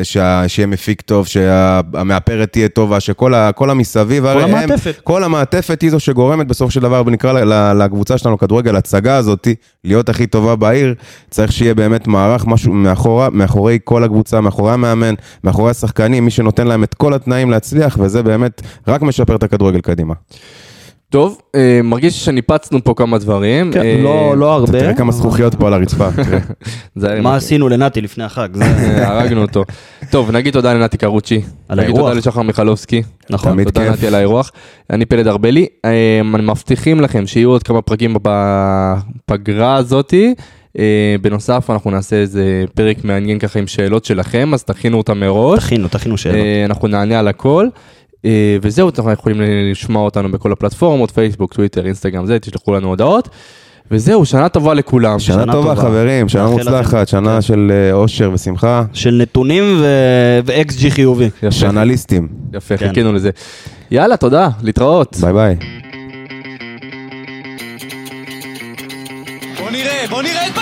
Speaker 4: שה, שיהיה מפיק טוב, שהמאפרת תהיה טובה, שכל ה, כל המסביב,
Speaker 2: כל המעטפת.
Speaker 4: הם, כל המעטפת היא זו שגורמת בסופו של דבר, נקרא לקבוצה שלנו, כדורגל, הצגה הזאת, להיות הכי טובה בעיר, צריך שיהיה באמת מערך, משהו מאחורה, מאחורי כל הקבוצה, מאחורי המאמן, מאחורי השחקנים, מי שנותן להם את כל התנאים להצליח, וזה באמת רק משפר את הכדורגל קדימה.
Speaker 3: טוב, אה, מרגיש שניפצנו פה כמה דברים.
Speaker 2: כן, אה, לא, לא הרבה.
Speaker 4: תראה כמה זכוכיות פה על הרצפה. <laughs>
Speaker 2: מה עשינו לנתי לפני החג? <laughs>
Speaker 3: הרגנו אותו. טוב, נגיד תודה לנתי קרוצ'י.
Speaker 2: על האירוח.
Speaker 3: נגיד תודה לשחר מיכלובסקי.
Speaker 2: נכון.
Speaker 4: תמיד כיף.
Speaker 3: תודה נתי על האירוח. אני פלד ארבלי. אה, מבטיחים לכם שיהיו עוד כמה פרקים בפגרה הזאתי. בנוסף אנחנו נעשה איזה פרק מעניין ככה עם שאלות שלכם, אז תכינו אותם מראש.
Speaker 2: תכינו, תכינו שאלות.
Speaker 3: אנחנו נענה על הכל. אה, וזהו, אתם יכולים לשמוע אותנו בכל הפלטפורמות, פייסבוק, טוויטר, אינסטגרם, זה, תשלחו לנו הודעות. וזהו, שנה טובה לכולם.
Speaker 4: שנה, שנה טובה, טובה חברים, שנה מוצלחת, שנה כן. של אה, אושר ושמחה.
Speaker 2: של נתונים ואקס ג'י חיובי.
Speaker 4: יפה. שנליסטים.
Speaker 3: יפה, כן. חיכינו לזה. יאללה, תודה, להתראות.
Speaker 4: ביי ביי.
Speaker 1: בוא נראה, בוא נראה את